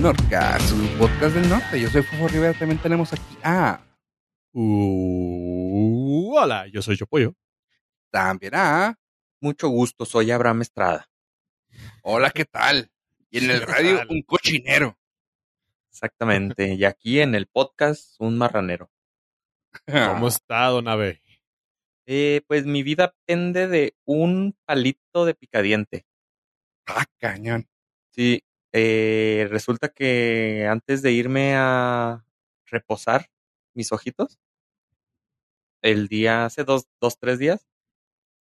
Nordcast, su podcast del norte. Yo soy Fofo Rivera, también tenemos aquí a... Uh, hola, yo soy Chopollo. También a... Mucho gusto, soy Abraham Estrada. Hola, ¿qué tal? Y en el radio, un cochinero. Exactamente. y aquí en el podcast, un marranero. ¿Cómo está, don Abe? Eh, pues mi vida pende de un palito de picadiente. Ah, cañón. Sí, eh, resulta que antes de irme a reposar mis ojitos, el día, hace dos, dos, tres días,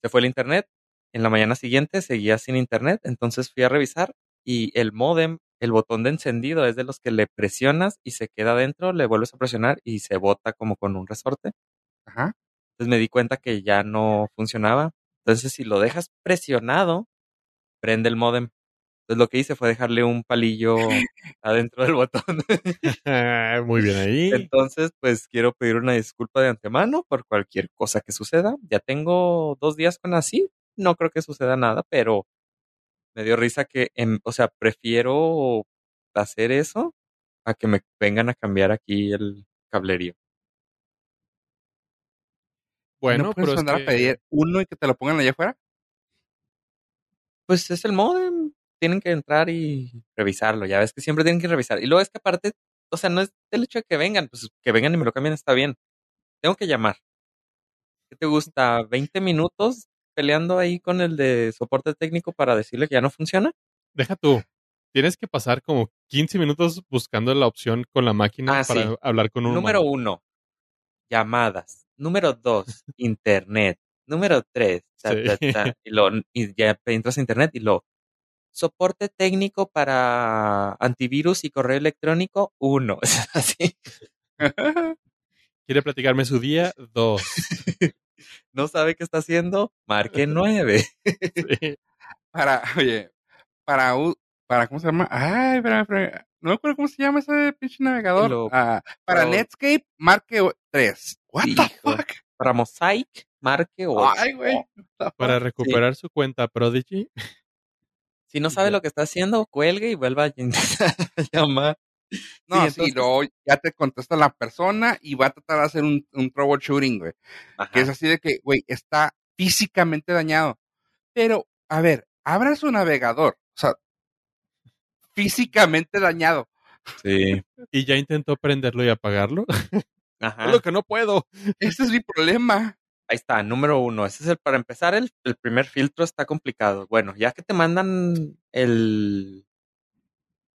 se fue el internet. En la mañana siguiente seguía sin internet, entonces fui a revisar y el modem, el botón de encendido es de los que le presionas y se queda adentro, le vuelves a presionar y se bota como con un resorte. Ajá. Entonces me di cuenta que ya no funcionaba. Entonces si lo dejas presionado, prende el modem. Entonces lo que hice fue dejarle un palillo adentro del botón. Muy bien ahí. Entonces, pues quiero pedir una disculpa de antemano por cualquier cosa que suceda. Ya tengo dos días con así. No creo que suceda nada, pero me dio risa que, en, o sea, prefiero hacer eso a que me vengan a cambiar aquí el cablerío. Bueno, ¿No puedes pero mandar es a pedir uno y que te lo pongan allá afuera? Pues es el modem. Tienen que entrar y revisarlo. Ya ves que siempre tienen que revisar. Y luego es que aparte, o sea, no es el hecho de que vengan, pues que vengan y me lo cambien está bien. Tengo que llamar. ¿Qué te gusta? ¿20 minutos peleando ahí con el de soporte técnico para decirle que ya no funciona? Deja tú. Tienes que pasar como 15 minutos buscando la opción con la máquina Ah, para sí. hablar con un Número humano. uno, llamadas. Número dos, internet. Número tres, ta, Sí. ta, ta, y, lo, y ya entras a internet y lo soporte técnico para antivirus y correo electrónico, uno. Es así. ¿Quiere platicarme su día? Dos. No sabe qué está haciendo, marque nueve. Sí. para, oye, para, para, ¿cómo se llama? Ay, espera, espera, no me acuerdo cómo se llama ese pinche navegador. Lo- Ah, para lo- Netscape, marque 3. What the fuck? Para Mosaic, marque ocho. Ay, güey. what the fuck? Para recuperar su cuenta Prodigy. Si no sabe lo que está haciendo, cuelgue y vuelva a llamar. No, sí, entonces- luego ya te contesta la persona y va a tratar de hacer un, un troubleshooting, güey. Ajá. Que es así de que, güey, está físicamente dañado. Pero, a ver, abra su navegador. O sea, físicamente dañado. Sí. Y ya intentó prenderlo y apagarlo. Ajá. Es lo que no puedo. Ese es mi problema. Ahí está, número uno. Ese es el, para empezar, el, el primer filtro está complicado. Bueno, ya que te mandan el,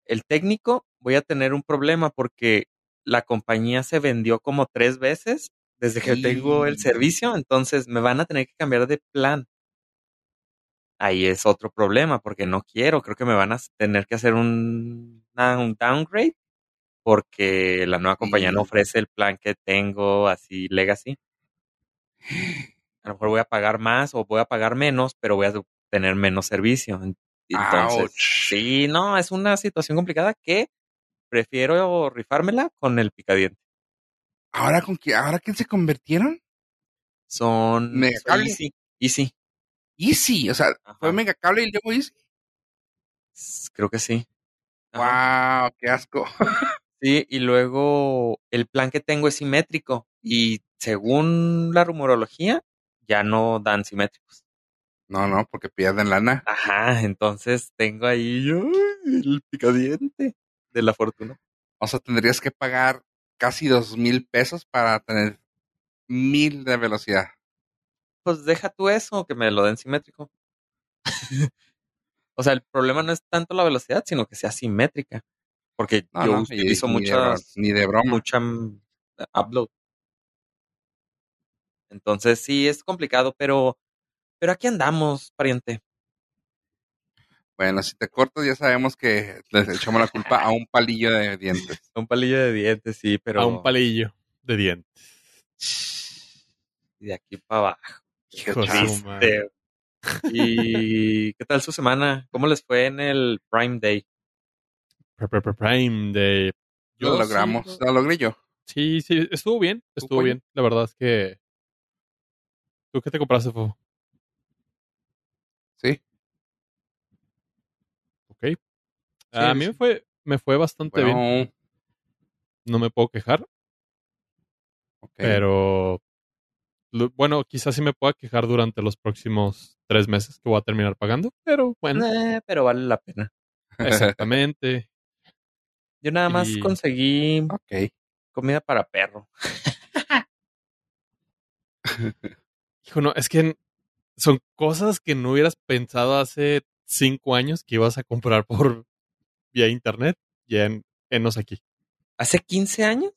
el técnico, voy a tener un problema porque la compañía se vendió como tres veces desde que tengo el servicio, entonces me van a tener que cambiar de plan. Ahí es otro problema porque no quiero, creo que me van a tener que hacer un, un downgrade porque la nueva compañía no ofrece el plan que tengo así legacy. A lo mejor voy a pagar más o voy a pagar menos, pero voy a tener menos servicio. En- Entonces, Ouch. sí, no, es una situación complicada que prefiero rifármela con el picadiente. ¿Ahora con qué? ¿Ahora quién se convirtieron? Son Megacable. Easy, Easy. Easy. O sea, fue Ajá. Megacable y luego Easy. Creo que sí. Ajá. Wow, qué asco. Sí, y luego el plan que tengo es simétrico y según la rumorología ya no dan simétricos. No, no, porque pierden lana. Ajá, entonces tengo ahí ay, el picadiente de la fortuna. O sea, tendrías que pagar casi dos mil pesos para tener mil de velocidad. Pues deja tú eso, que me lo den simétrico. o sea, el problema no es tanto la velocidad, sino que sea simétrica. Porque No, yo no, utilizo muchas, ni de broma. mucha mm, upload. Entonces sí es complicado, pero, pero aquí andamos, pariente. Bueno, si te cortas, ya sabemos que le echamos la culpa a un palillo de dientes. Un palillo de dientes, sí, pero A un palillo de dientes. de aquí para abajo. Su Triste. ¿Y qué tal su semana? ¿Cómo les fue en el Prime Day? Pri- pri- pri- Prime de. Lo sí, logramos, lo logré yo. Sí, sí, estuvo bien, estuvo bien. La verdad es que. ¿Tú qué te compraste, Fofo? Sí. Ok. a mí sí. me fue, me fue bastante bien. No me puedo quejar, ok. pero bueno, quizás sí me pueda quejar durante los próximos tres meses que voy a terminar pagando, pero bueno, Eh, pero vale la pena. exactamente. Yo nada más Y- conseguí ok. comida para perro. Hijo, no, es que son cosas que no hubieras pensado hace cinco años que ibas a comprar por vía internet. Ya en, enos aquí. ¿Hace 15 años?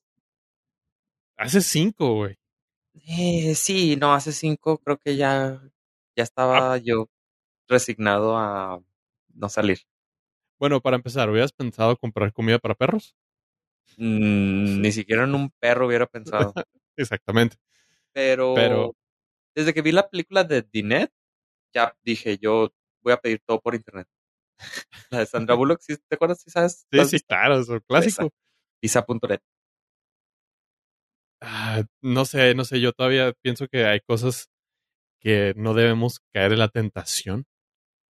Hace cinco, güey. Eh, sí, no, hace 5 creo que ya, ya estaba yo resignado a no salir. Bueno, para empezar, ¿hubieras pensado comprar comida para perros? Mm, ni siquiera en un perro hubiera pensado. Exactamente. Pero, Pero- desde que vi la película de Dinet, ya dije, yo voy a pedir todo por internet. La de Sandra Bullock, ¿sí ¿te acuerdas? ¿Sí sabes? Sí, claro, es un clásico. Pizza.net. Ah, no sé, no sé, yo todavía pienso que hay cosas que no debemos caer en la tentación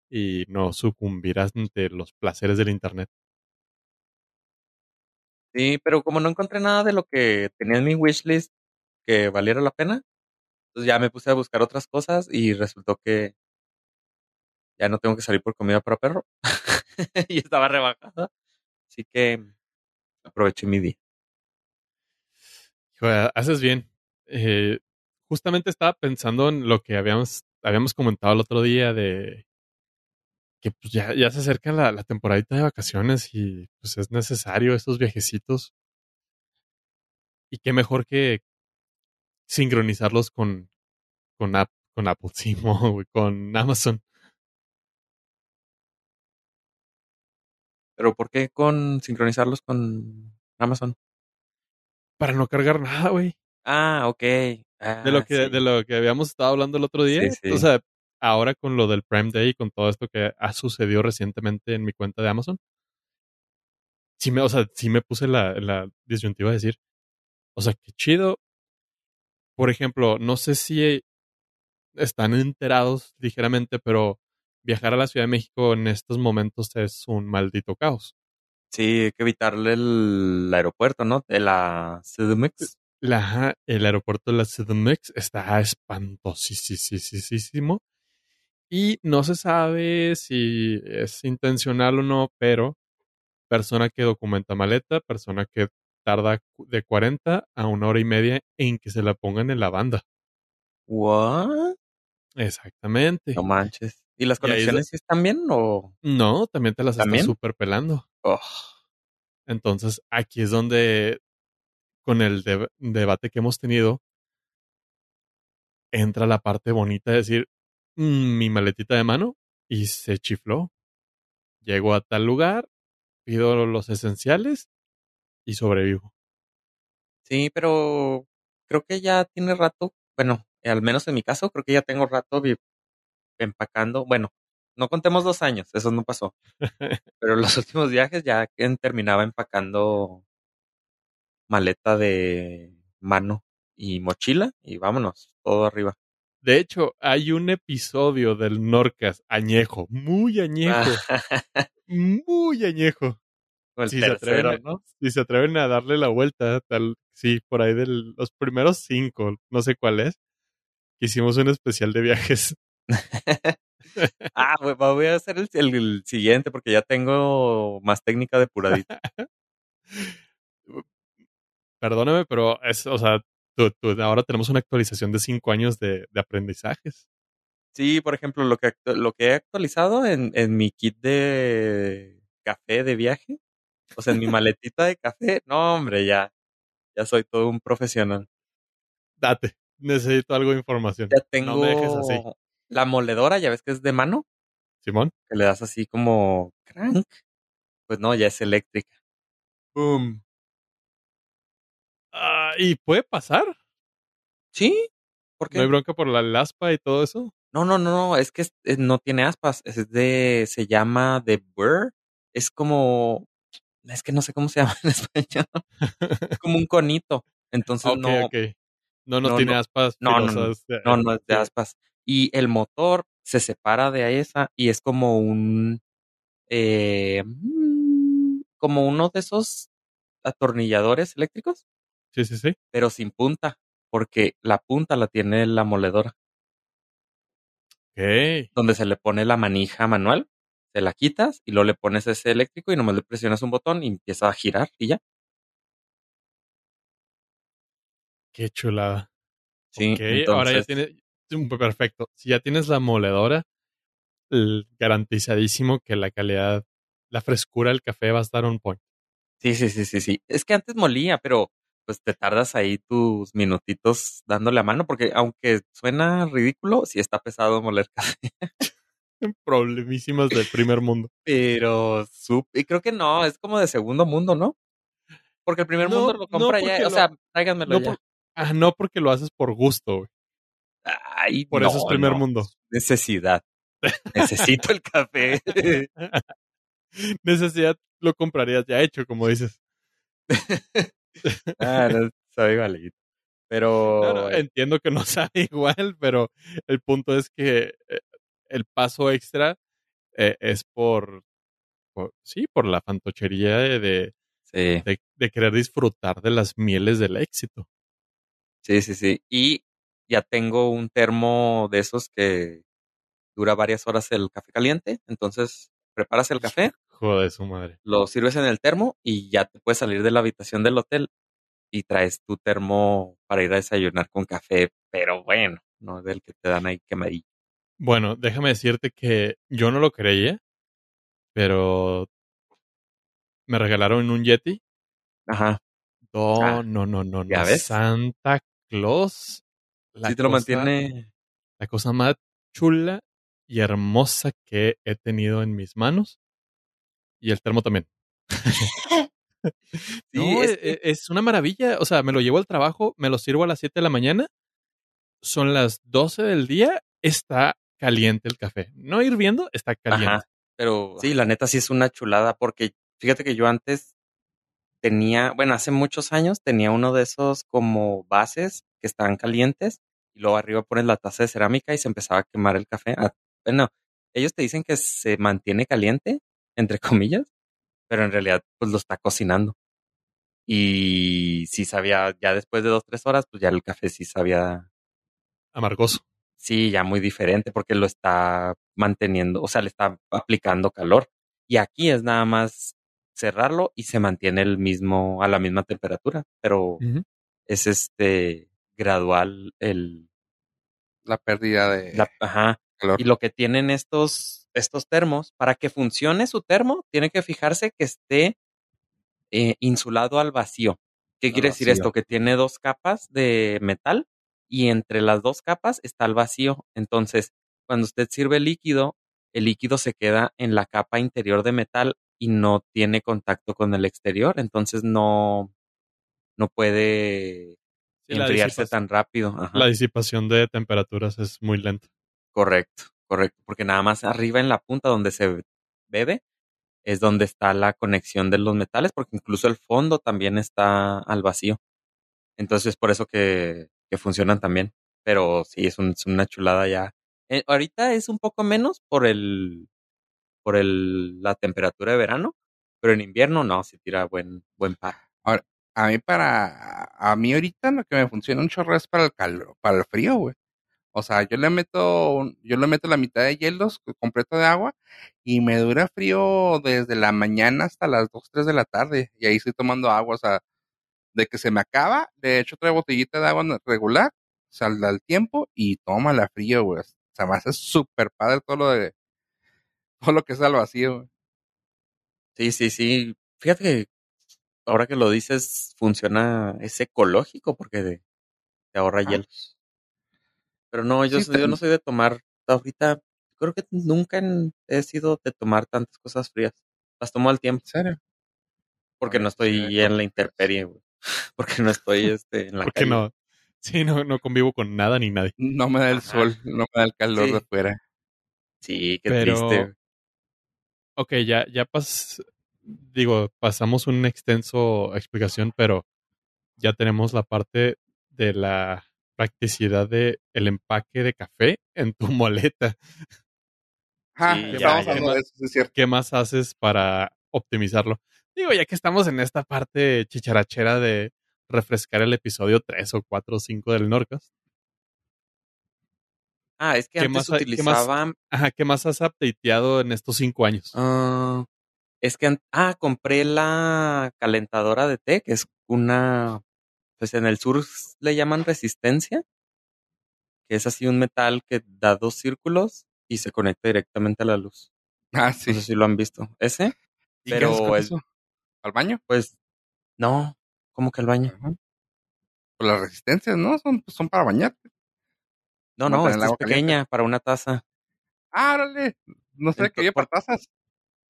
y no sucumbir ante los placeres del internet. Sí, pero como no encontré nada de lo que tenía en mi wishlist que valiera la pena, pues ya me puse a buscar otras cosas y resultó que ya no tengo que salir por comida para perro. y estaba rebajada. Así que aproveché mi día. Haces bien. Eh, justamente estaba pensando en lo que habíamos, habíamos comentado el otro día de que pues, ya, ya se acerca la, la temporadita de vacaciones y pues es necesario estos viajecitos. Y qué mejor que sincronizarlos con, con, App- con Apple, sí, con Amazon. Pero ¿por qué con sincronizarlos con Amazon? Para no cargar nada, güey. Ah, ok. Ah, De lo que, sí. de lo que habíamos estado hablando el otro día. Sí, sí. O sea, ahora con lo del Prime Day y con todo esto que ha sucedido recientemente en mi cuenta de Amazon. Sí me, o sea, sí me puse la, la disyuntiva de decir, o sea, qué chido. Por ejemplo, no sé si están enterados ligeramente, pero viajar a la Ciudad de México en estos momentos es un maldito caos. Sí, hay que evitarle el aeropuerto, ¿no? De la CDMX. La, el aeropuerto de la CDMX está espantosísimo. Y no se sabe si es intencional o no, pero persona que documenta maleta, persona que tarda de 40 a una hora y media en que se la pongan en la banda. ¿What? Exactamente. No manches. ¿Y las conexiones sí están bien o...? No, también te las ¿También? super pelando. Oh, Entonces, aquí es donde, con el deb- debate que hemos tenido, entra la parte bonita de decir, "Mm, mi maletita de mano, y se chifló. Llego a tal lugar, pido los esenciales y sobrevivo. Sí, pero creo que ya tiene rato, bueno, al menos en mi caso, creo que ya tengo rato empacando. Bueno, no contemos dos años, eso no pasó. Pero los últimos viajes ya terminaba empacando maleta de mano y mochila y vámonos, todo arriba. De hecho, hay un episodio del Norcas añejo, muy añejo, muy añejo. El si se atreven, ¿no? si se atreven a darle la vuelta, tal, sí, por ahí de los primeros cinco, no sé cuál es, que hicimos un especial de viajes. Ah, voy voy a hacer el, el- el siguiente porque ya tengo más técnica depuradita. Perdóname, pero es, o sea, tú- tú- ahora tenemos una actualización de cinco años de, de aprendizajes. Sí, por ejemplo, lo que, lo que he actualizado en, en mi kit de café de viaje, o sea, en mi maletita de café, no, hombre, ya, ya soy todo un profesional. Date, necesito algo de información. Ya tengo No me dejes así. la moledora, ya ves que es de mano, Simón. que le das así como crank. Pues no, ya es eléctrica. Boom. Ah, ¿Y puede pasar? ¿Sí? ¿Por qué? ¿No hay bronca por la laspa y todo eso? No, no, no, no, es que es- es- no tiene aspas, es de, se llama de burr, es como, es que no sé cómo se llama en español, es como un conito, entonces no, ok. No, no, no, tiene aspas No, no, no. eh, no, no es de aspas, y el motor se separa de esa y es como un, eh, mm, como uno de esos atornilladores eléctricos, Sí, sí, sí. pero sin punta, porque la punta la tiene la moledora, Ok. donde se le pone la manija manual, se la quitas y luego le pones ese eléctrico y nomás le presionas un botón y empieza a girar y ya. Qué chulada. Sí, ok, ahora ya entonces- tienes. Perfecto. Si ya tienes la moledora, garantizadísimo que la calidad, la frescura del café va a estar on point. Sí, sí, sí, sí, sí. Es que antes molía, pero pues te tardas ahí tus minutitos dándole a mano, porque aunque suena ridículo, sí está pesado moler café. Problemísimas del primer mundo. Pero y creo que no, es como de segundo mundo, ¿no? Porque el primer No, mundo lo compra ya, o sea, tráiganmelo No, ya. por- ah, no porque lo haces por gusto, güey. Ay, Por eso es primer mundo. Necesidad. Necesito el café. Necesidad lo comprarías ya hecho, como dices. ah, no, sabe validito. Pero no, entiendo que no sabe igual, pero el punto es que eh, el paso extra eh, es por, por- sí, por la fantochería de, de, sí, de- de querer disfrutar de las mieles del éxito. sí, sí, sí. Y ya tengo un termo de esos que dura varias horas el café caliente. Entonces, preparas el café, Joder, su madre. lo sirves en el termo y ya te puedes salir de la habitación del hotel y traes tu termo para ir a desayunar con café, pero bueno, no del que te dan ahí quemadillo. Bueno, déjame decirte que yo no lo creía, pero me regalaron un Yeti. Ajá. No, Ah, no, no, no, ¿ya no. ves? Santa Claus. la sí te lo cosa- mantiene. La cosa más chula y hermosa que he tenido en mis manos. Y el termo también. Sí, No, es e- e- es, una maravilla. O sea, me lo llevo al trabajo, me lo sirvo a las 7 de la mañana. Son las 12 del día. Está caliente el café. No hirviendo, está caliente. Ajá. Pero sí, la neta sí es una chulada porque fíjate que yo antes tenía, bueno, hace muchos años tenía uno de esos como bases que estaban calientes y luego arriba pones la taza de cerámica y se empezaba a quemar el café. Ah, bueno, ellos te dicen que se mantiene caliente, entre comillas, pero en realidad pues lo está cocinando. Y sí sabía, ya después de dos, tres horas, pues ya el café sí sabía Amargoso. Sí, ya muy diferente porque lo está manteniendo, o sea, le está aplicando calor. Y aquí es nada más cerrarlo y se mantiene el mismo, a la misma temperatura, pero es este gradual el, La pérdida de la, ajá. calor. Y lo que tienen estos, estos termos, para que funcione su termo, tiene que fijarse que esté eh, insulado al vacío. ¿Qué Al quiere decir esto? Que tiene dos capas de metal y entre las dos capas está el vacío. Entonces, cuando usted sirve líquido, el líquido se queda en la capa interior de metal y no tiene contacto con el exterior. Entonces no, no puede Sí, enfriarse tan rápido. Ajá. La disipación de temperaturas es muy lenta. Correcto, correcto. Porque nada más arriba en la punta donde se bebe es donde está la conexión de los metales, porque incluso el fondo también está al vacío. Entonces es por eso que, que funcionan también. Pero sí, es, un- una chulada ya. Eh, ahorita es un poco menos por el por el, la temperatura de verano, pero en invierno no, se tira buen, buen par. A mí para, a mí ahorita lo que me funciona un chorro es para el calor, para el frío, güey. O sea, yo le meto, yo le meto la mitad de hielos co- completo de agua y me dura frío desde la mañana hasta las 2, 3 de la tarde. Y ahí estoy tomando agua, o sea, de que se me acaba, de hecho otra botellita de agua regular, sal al tiempo y tómala frío, güey. O sea, me hace súper padre todo lo de, todo lo que es al vacío, güey. Sí, sí, sí. Fíjate que ahora que lo dices, funciona, es ecológico porque de- te ahorra Ah. hielos. Pero no, yo, Sí, yo no soy de tomar, ahorita creo que nunca he sido de tomar tantas cosas frías. Las tomo al tiempo ¿En serio? porque no sí, estoy en la intemperie, güey. Porque no estoy este, en la ¿Por qué calle. no? Sí, no, no convivo con nada ni nadie. No me da el Ajá. sol, no me da el calor Sí. de afuera. Sí, qué Pero- triste. Ok, ya, ya pas, digo, pasamos una extenso explicación, pero ya tenemos la parte de la practicidad de el empaque de café en tu moleta. Ah, Sí, ya ya, estamos ya. hablando de eso, sí es cierto. ¿Qué más haces para optimizarlo? Digo, ya que estamos en esta parte chicharachera de refrescar el episodio 3 o 4 o 5 del Norcas. Ah, es que ¿Qué antes más hay- qué más? utilizaban. Ajá, ¿qué más has updateado en estos 5 años? ah, es que. Ah, compré la calentadora de té, que es una. Pues en el sur le llaman resistencia. Que es así un metal que da dos círculos y se conecta directamente a la luz. Ah, No sí. sé si lo han visto. Ese, ¿Y qué pero eso? ¿Al baño? pues. No, como que el baño. Ajá. Pues las resistencias, ¿no? Son, son para bañarte. No, no, esta es caliente. pequeña para una taza. Ah, órale. No sé por- para tazas.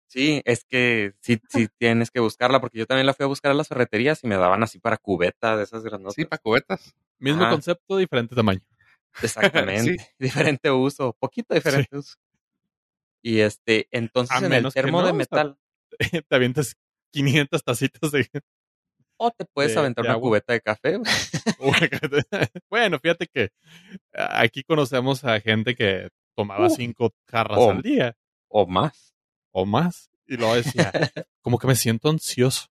Sí, es que sí, sí tienes que buscarla, porque yo también la fui a buscar a las ferreterías y me daban así para cubeta de esas grandotas. Sí, para cubetas. Mismo ajá. concepto, diferente tamaño. Exactamente. Diferente uso, poquito diferente uso. Y este, entonces A en el termo no, de o sea, metal, Te avientas 500 tacitas de... o te puedes de- aventar de una agua. cubeta de café. bueno, fíjate que aquí conocemos a gente que tomaba Uh. cinco jarras al día o más. o más. Y luego decía, como que me siento ansioso.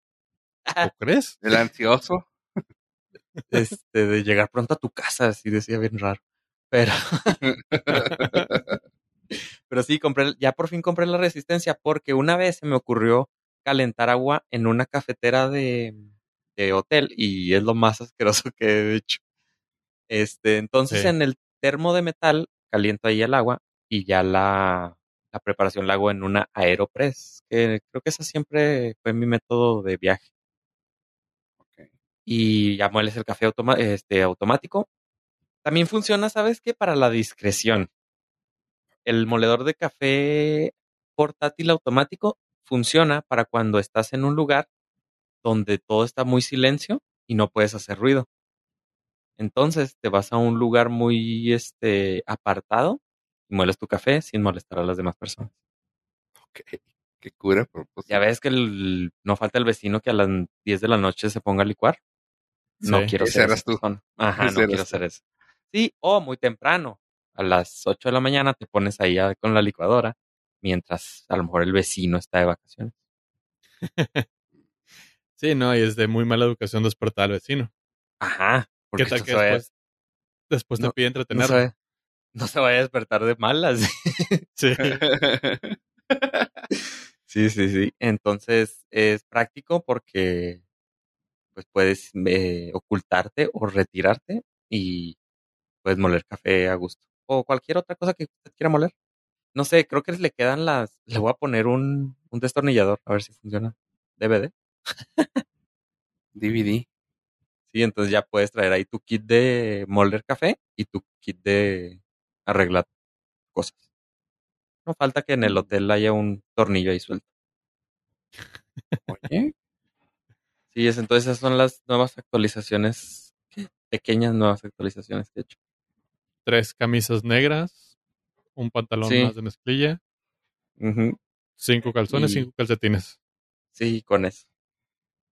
¿Tú crees? El ansioso. Este, de llegar pronto a tu casa, así decía bien raro. Pero, pero sí, compré, ya por fin compré la resistencia, porque una vez se me ocurrió calentar agua en una cafetera de, de hotel, y es lo más asqueroso que he hecho. Este, entonces Sí. en el termo de metal caliento ahí el agua y ya la, la preparación la hago en una Aeropress, que creo que esa siempre fue mi método de viaje. Ok. Y ya mueles el café automa- este, automático. También funciona, ¿sabes qué? Para la discreción. El moledor de café portátil automático funciona para cuando estás en un lugar donde todo está muy silencio y no puedes hacer ruido. Entonces te vas a un lugar muy este apartado y mueles tu café sin molestar a las demás personas. Ok. Qué cura, pues. Ya ves que el- no falta el vecino que a las 10 de la noche se ponga a licuar. No quiero ser esa tú. persona. Ajá, no quiero ser eso. Sí, o muy temprano. A las 8 de la mañana te pones ahí con la licuadora mientras a lo mejor el vecino está de vacaciones. Sí, no, y es de muy mala educación despertar al vecino. Ajá. Porque ¿Qué tal no que después, después te No, pide no entretenerlo? vaya- no se vaya a despertar de malas. Sí. Sí, sí, sí. Entonces es práctico porque pues puedes eh, ocultarte o retirarte y puedes moler café a gusto. O cualquier otra cosa que usted quiera moler. No sé, creo que le quedan las... Le voy a poner un, un destornillador a ver si funciona. DVD. DVD. Sí, entonces ya puedes traer ahí tu kit de moler café y tu kit de arreglar cosas. No falta que en el hotel haya un tornillo ahí suelto. Oye. Sí, es, entonces esas son las nuevas actualizaciones, pequeñas nuevas actualizaciones que he hecho. Tres camisas negras, un pantalón Sí. más de mezclilla, cinco calzones, Y- cinco calcetines. Sí, con eso.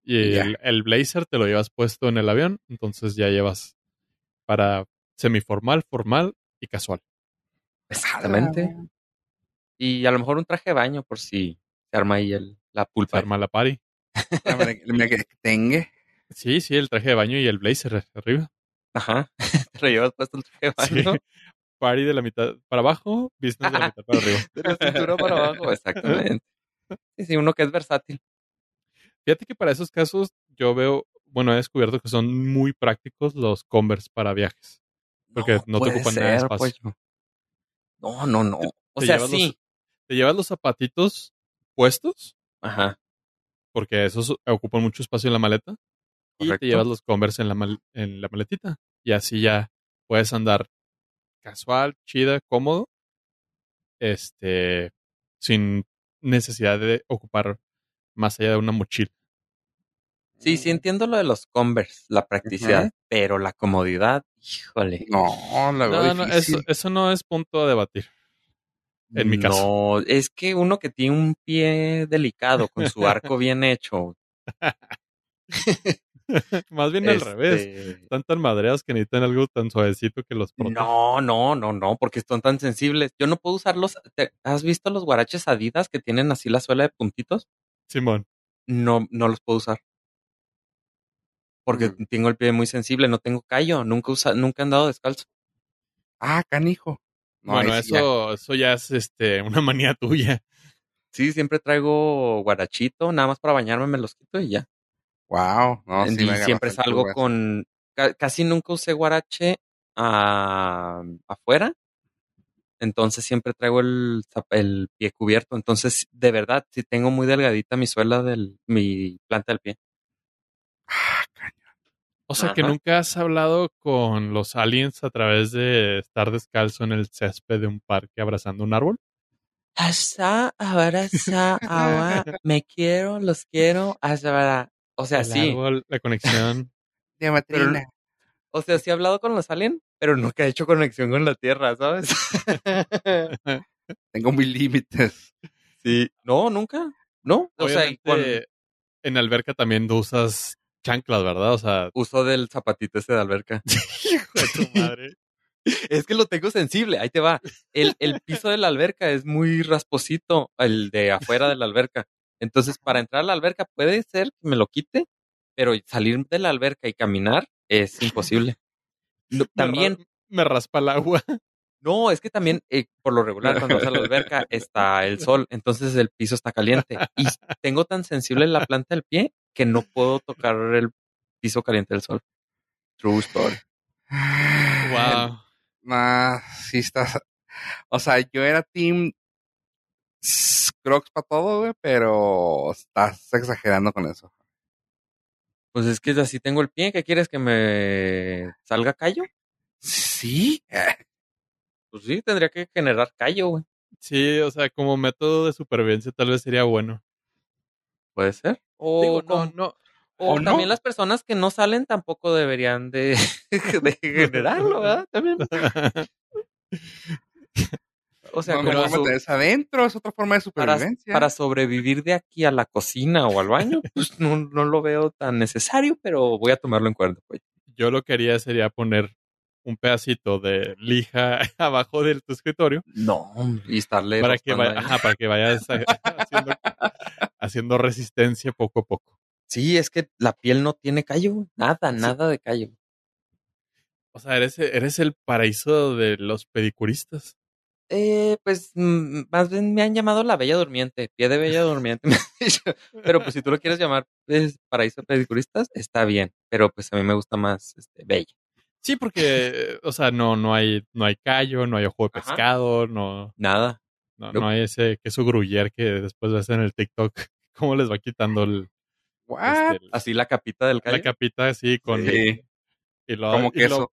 Y el, el blazer te lo llevas puesto en el avión, entonces ya llevas para semiformal, formal y casual. Exactamente. Y a lo mejor un traje de baño por si se arma ahí el, la Se pulpa. arma la party. Mira, que tenga. Sí, sí, el traje de baño y el blazer arriba. Ajá. Te lo llevas puesto el traje de Sí. Party de la mitad para abajo, business de la mitad para arriba. De la cintura para abajo. Exactamente. Sí, sí, uno que es versátil. Fíjate que para esos casos yo veo, bueno, he descubierto que son muy prácticos los Converse para viajes. Porque no te ocupan nada de espacio. No, no, no. O te sea, sí. los- Te llevas los zapatitos puestos, Ajá. porque esos ocupan mucho espacio en la maleta, y te llevas los Converse en la, mal- en la maletita. Y así ya puedes andar casual, chida, cómodo, este, sin necesidad de ocupar más allá de una mochila. Sí, sí entiendo lo de los Converse, la practicidad, pero la comodidad, híjole. No, la No, eso, eso no es punto a debatir. en mi caso. No, es que uno que tiene un pie delicado con su arco bien hecho. Más bien al revés. este, Están tan madreados que necesitan algo tan suavecito que los proteja. No, no, no, no, porque son tan sensibles. Yo no puedo usarlos. ¿Te- ¿Has visto los guaraches Adidas que tienen así la suela de puntitos? Simón. no, no los puedo usar. Porque Mm. tengo el pie muy sensible, no tengo callo, nunca usa, nunca he andado descalzo. Ah, canijo. No, bueno, sí ya. eso, eso ya es este, una manía tuya. Sí, siempre traigo guarachito, nada más para bañarme me los quito y ya. Wow. No, sí y me siempre salgo con, ca- casi nunca usé guarache ah, afuera. Entonces siempre traigo el, el pie cubierto. Entonces, de verdad, sí tengo muy delgadita mi suela del, mi planta del pie. Ah. O sea que nunca has hablado con los aliens a través de estar descalzo en el césped de un parque abrazando un árbol. Hasta ahora, hasta ahora, me quiero, los quiero, hasta ahora. O sea, el sí. árbol, la conexión. Diamatrina. O sea, sí he hablado con los aliens, pero nunca he hecho conexión con la Tierra, ¿sabes? Tengo mis límites. sí. No, nunca. No. O sea, Obviamente, con en alberca también usas chanclas, ¿verdad? O sea, uso del zapatito ese de alberca. hijo de tu madre. Es que lo tengo sensible, ahí te va. El, el piso de la alberca es muy rasposito, el de afuera de la alberca. Entonces, para entrar a la alberca puede ser que me lo quite, pero salir de la alberca y caminar es imposible. Me también, ra- me raspa el agua. no, es que también, eh, por lo regular, cuando vas a la alberca está el sol, entonces el piso está caliente. Y tengo tan sensible la planta del pie que no puedo tocar el piso caliente del sol. True story. Wow. Ah, sí estás. O sea, yo era team Crocs para todo, güey, pero estás exagerando con eso. Pues es que así tengo el pie, ¿qué quieres que me salga callo? Sí. Pues sí, tendría que generar callo, güey. Sí, o sea, como método de supervivencia tal vez sería bueno. Puede ser. O, Digo, no, con- no. o o no. también las personas que no salen tampoco deberían de, de generarlo, ¿verdad? También. O sea, no, como no meterse adentro, es otra forma de supervivencia. para sobrevivir de aquí a la cocina o al baño, pues no, no lo veo tan necesario, pero voy a tomarlo en cuenta. Pues. Yo lo que haría sería poner un pedacito de lija abajo de tu escritorio No, y estarle para que, vaya- ajá, para que vayas haciendo, haciendo resistencia poco a poco. Sí, es que la piel no tiene callo, nada, nada de callo. O sea, eres, eres el paraíso de los pedicuristas. Eh, pues mm, más bien me han llamado la Bella Durmiente, pie de Bella Durmiente. pero pues si tú lo quieres llamar pues, paraíso pedicuristas, está bien. Pero pues a mí me gusta más este, Bella. Sí, porque, o sea, no, no hay, no hay callo, no hay ojo de Ajá. pescado, no, Nada. no, no hay ese queso gruyere que después ves en el TikTok. ¿Cómo les va quitando el, What? este, el- Así la capita del callo. la capita así con Sí, y luego, como y queso.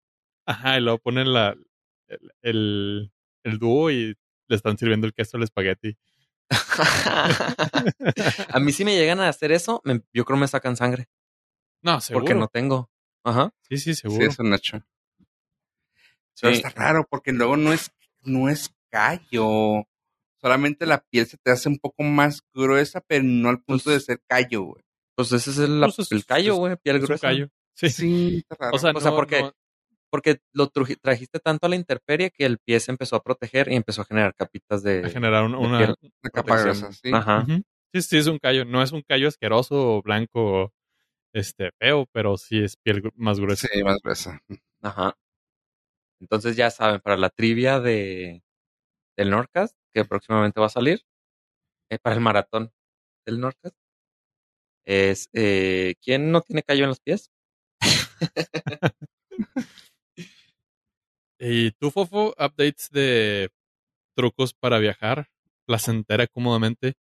ajá, y luego ponen la el, el, el dúo y le están sirviendo el queso al espagueti. a mí si me llegan a hacer eso, me- yo creo me sacan sangre. No, seguro. Porque no tengo. Ajá. Sí, sí, Sí, seguro. es un hecho. Pero Sí. está raro porque luego no es, no es callo. Solamente la piel se te hace un poco más gruesa, pero no al punto Pues- de ser callo, güey. Pues ese es el, Pues es- el callo, es- güey, piel Es un gruesa. callo. Sí. Sí, está raro. O sea, O sea, no- porque- no- Porque lo trajiste tanto a la intemperie que el pie se empezó a proteger y empezó a generar capitas de, a generar un- de una, una capa gruesa, sí. Ajá. Sí, sí, es un callo. No es un callo asqueroso o blanco, este, feo, pero sí es piel más gruesa. Sí, más gruesa. Ajá. Entonces ya saben, para la trivia de del Nordcast, que próximamente va a salir, eh, para el maratón del Nordcast, es eh, ¿quién no tiene callo en los pies? Y tú, Fofo, updates de trucos para viajar placentera cómodamente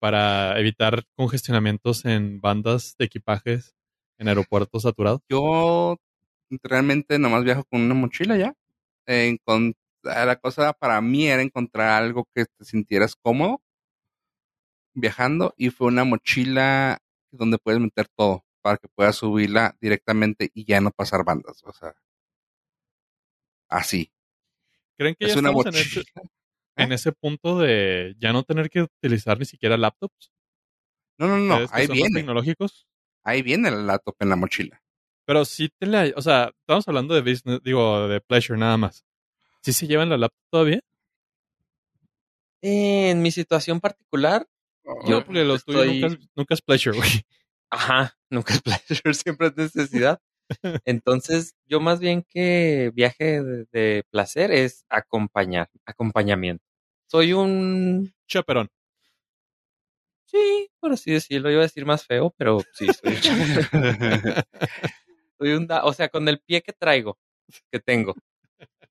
para evitar congestionamientos en bandas de equipajes en aeropuertos saturados. Yo realmente nomás viajo con una mochila ya. Encont- la cosa para mí era encontrar algo que te sintieras cómodo viajando y fue una mochila donde puedes meter todo para que puedas subirla directamente y ya no pasar bandas. O sea, así. ¿Creen que Es ya una estamos en ese, en ese punto de ya no tener que utilizar ni siquiera laptops? No, no, no, ¿Ustedes que ahí viene. tecnológicos? Ahí viene el laptop en la mochila. Pero sí te la, o sea, estamos hablando de business, digo, de pleasure nada más. ¿Sí se llevan la laptop todavía? En mi situación particular, Yo porque lo tuyo estoy- nunca es, nunca es pleasure, güey. Ajá, nunca es pleasure, siempre es necesidad. Entonces, yo más bien que viaje de, de placer es acompañar, acompañamiento. Soy un, Chaperón. sí, por así decirlo, iba a decir más feo, pero sí, soy un soy un, da- o sea, con el pie que traigo, que tengo,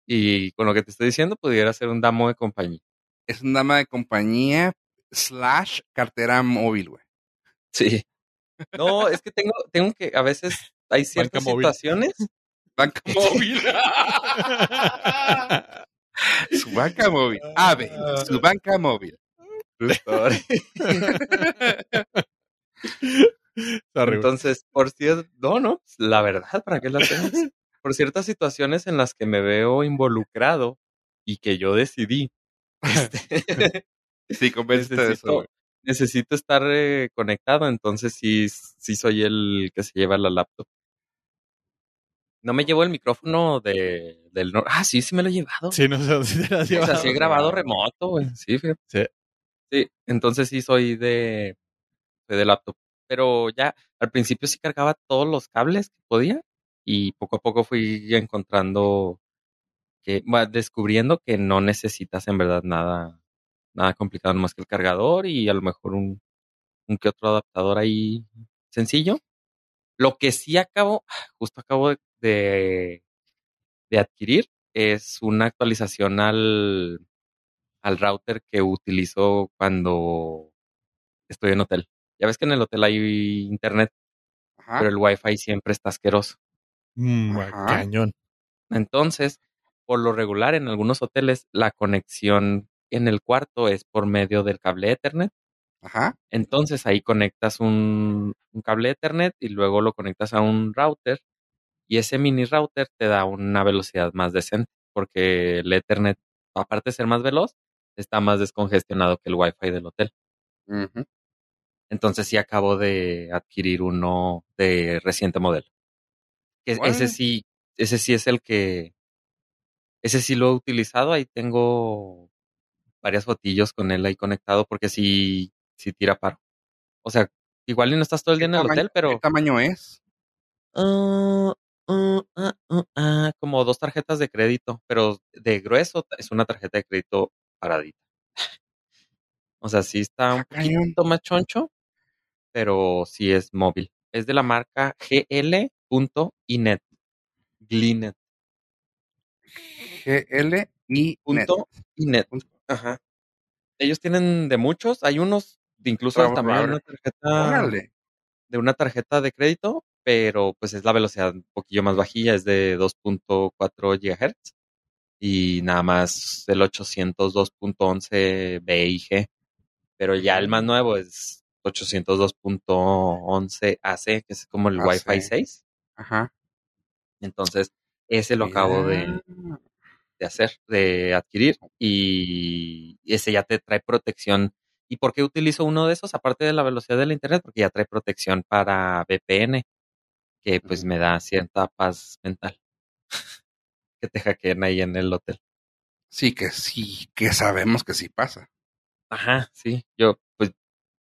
y con lo que te estoy diciendo, pudiera ser un damo de compañía. es una dama de compañía slash cartera móvil, güey. Sí. No, es que tengo, tengo que, a veces hay ciertas móvil. situaciones. Banca móvil. su banca móvil. Ave, su banca móvil. Entonces, por cierto, no, no, la verdad, ¿para qué la hacemos? Por ciertas situaciones en las que me veo involucrado y que yo decidí, este, Sí, eso, necesito, güey. necesito estar eh, conectado, entonces sí, sí soy el que se lleva la laptop. No me llevo el micrófono de, del... nor- Ah, sí, sí me lo he llevado. Sí, no sé si te has O sea, sí he grabado remoto, güey. Sí, fíjate. Sí. Sí, entonces sí soy de, soy de laptop. Pero ya al principio sí cargaba todos los cables que podía y poco a poco fui encontrando que, bueno, descubriendo que no necesitas en verdad nada, nada complicado más que el cargador y a lo mejor un, un que otro adaptador ahí sencillo. Lo que sí acabo, justo acabo de, de, de adquirir es una actualización al, al router que utilizo cuando estoy en hotel. Ya ves que en el hotel hay internet, Ajá. pero el wifi siempre está asqueroso. Mm, Ajá. cañón. Entonces, por lo regular en algunos hoteles la conexión en el cuarto es por medio del cable Ethernet. Ajá. Entonces ahí conectas un, un cable Ethernet y luego lo conectas a un router y ese mini router te da una velocidad más decente porque el Ethernet, aparte de ser más veloz, está más descongestionado que el Wi-Fi del hotel. Entonces sí acabo de adquirir uno de reciente modelo. Que Órale. ese sí, ese sí es el que, ese sí lo he utilizado. Ahí tengo varias fotillos con él ahí conectado porque sí, sí tira paro. O sea, igual y no estás todo el ¿Qué día en el hotel, pero ¿Qué tamaño es? Ah, ah, ah, ah, ah, como dos tarjetas de crédito, pero de grueso es una tarjeta de crédito paradita. O sea, sí está un Ah, cañón. poquito más choncho, pero sí es móvil. Es de la marca gl.inet. Glinet. GL y net. Punto inet. Ajá. Ellos tienen de muchos, hay unos de incluso Ra- tamaño de una tarjeta Órale. de una tarjeta de crédito, pero pues es la velocidad un poquillo más bajilla, es de 2.4 GHz y nada más el 802.11 B y G, pero ya el más nuevo es 802.11 AC, que es como el AC. Wi-Fi 6. Ajá. Entonces, ese lo acabo de, de hacer, de adquirir y ese ya te trae protección. ¿Y por qué utilizo uno de esos aparte de la velocidad del internet? Porque ya trae protección para VPN, que pues me da cierta paz mental. que te hackeen ahí en el hotel. Sí, que sí, que sabemos que sí pasa. Ajá, sí, yo pues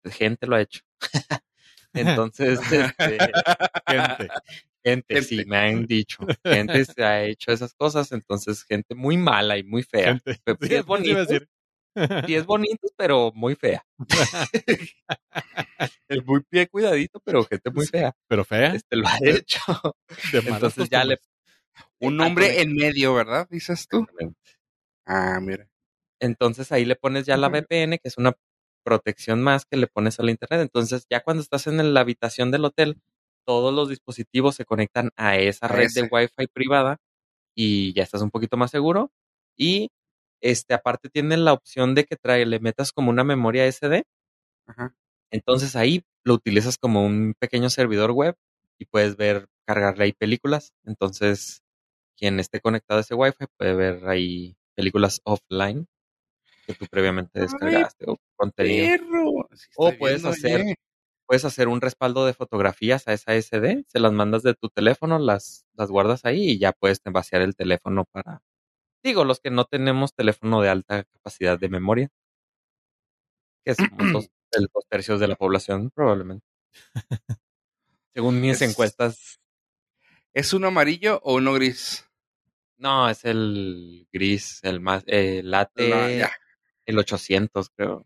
gente lo ha hecho. Entonces, este, Gente. gente, sí, Gente. me han dicho, gente se ha hecho esas cosas, entonces gente muy mala y muy fea. Gente. Pero sí Sí, es bonito, sí es bonito, pero muy fea. Es muy pie cuidadito, pero gente muy fea. Pero fea. Este lo ha hecho. De Entonces ya le. Un hombre en medio, ¿verdad? Dices tú. Ah, mira. Entonces ahí le pones ya la. VPN, que es una protección más que le pones al internet. Entonces ya cuando estás en la habitación del hotel, todos los dispositivos se conectan a esa red ese. de Wi-Fi privada y ya estás un poquito más seguro. Y este aparte tiene la opción de que trae, le metas como una memoria SD. Ajá. Entonces ahí lo utilizas como un pequeño servidor web y puedes ver, cargarle ahí películas. Entonces, quien esté conectado a ese Wi-Fi puede ver ahí películas offline que tú previamente Ay, descargaste o contenido. O puedes hacer-. Puedes hacer un respaldo de fotografías a esa SD, se las mandas de tu teléfono, las, las guardas ahí y ya puedes vaciar el teléfono para, digo, los que no tenemos teléfono de alta capacidad de memoria, que somos los El dos tercios de la población, probablemente. Según mis Es- encuestas, ¿Es uno amarillo o uno gris? no, es el gris, el más, eh, late, No, el 800, creo.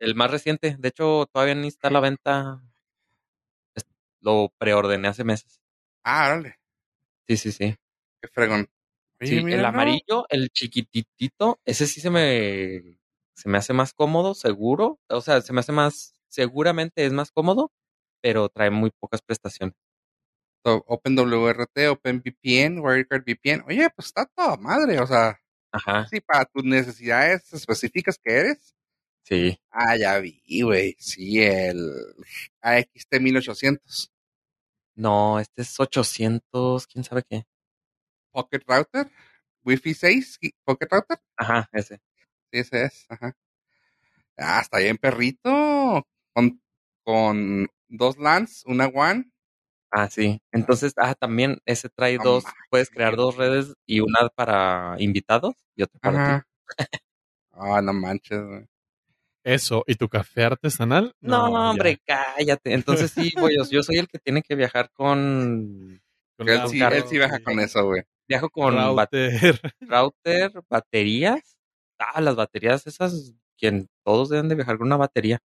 El más reciente. De hecho, todavía ni está a la venta. Lo preordené hace meses. Ah, órale. Sí, sí, sí. Qué fregón. El amarillo, el chiquititito, ese sí se me, se me hace más cómodo, seguro. O sea, se me hace más, seguramente es más cómodo, pero trae muy pocas prestaciones. To- OpenWRT, OpenVPN, WireGuard VPN. Oye, pues está toda madre. O sea, Ajá, sí, para tus necesidades específicas que eres. sí. Ah, ya vi, güey. Sí, el AXT 1800. No, este es 800, quién sabe qué. Pocket Router. Wi-Fi 6. y- Pocket Router. Ajá, ese. Sí, ese es. Ajá. Ah, está bien, perrito. Con, con dos LANs, una WAN. Ah, sí. Entonces, ah, también ese trae dos, puedes crear dos redes y una para invitados y otra para ti. Ah, no manches, güey. Eso, ¿y tu café artesanal? No, hombre, cállate. Entonces sí, voy, yo, soy el que tiene que viajar con... Con Él sí, él sí viaja con eso, güey. Viajo con router. router, baterías. Ah, las baterías esas, quien todos deben de viajar con una batería.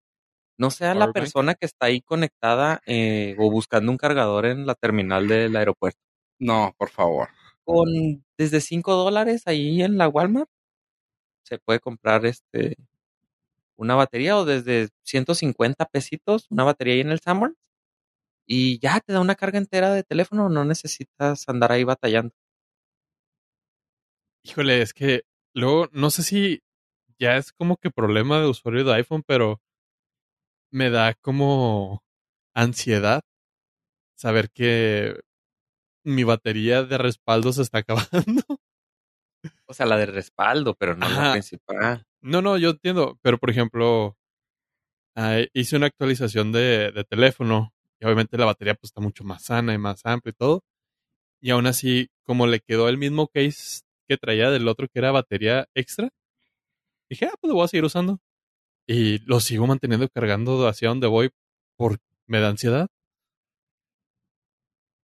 No sea la persona que está ahí conectada eh, o buscando un cargador en la terminal del aeropuerto. No, por favor. Con desde 5 dólares ahí en la Walmart se puede comprar este una batería o desde 150 pesitos una batería ahí en el Sanborns y ya te da una carga entera de teléfono, no necesitas andar ahí batallando. Híjole, es que luego no sé si ya es como que problema de usuario de iPhone, pero me da como ansiedad saber que mi batería de respaldo se está acabando. O sea, la de respaldo, pero no la principal. No, no, yo entiendo, pero por ejemplo, ah, hice una actualización de, de teléfono y obviamente la batería pues está mucho más sana y más amplia y todo. Y aún así, como le quedó el mismo case que traía del otro que era batería extra, dije, ah, pues lo voy a seguir usando. Y lo sigo manteniendo cargando hacia donde voy por me da ansiedad.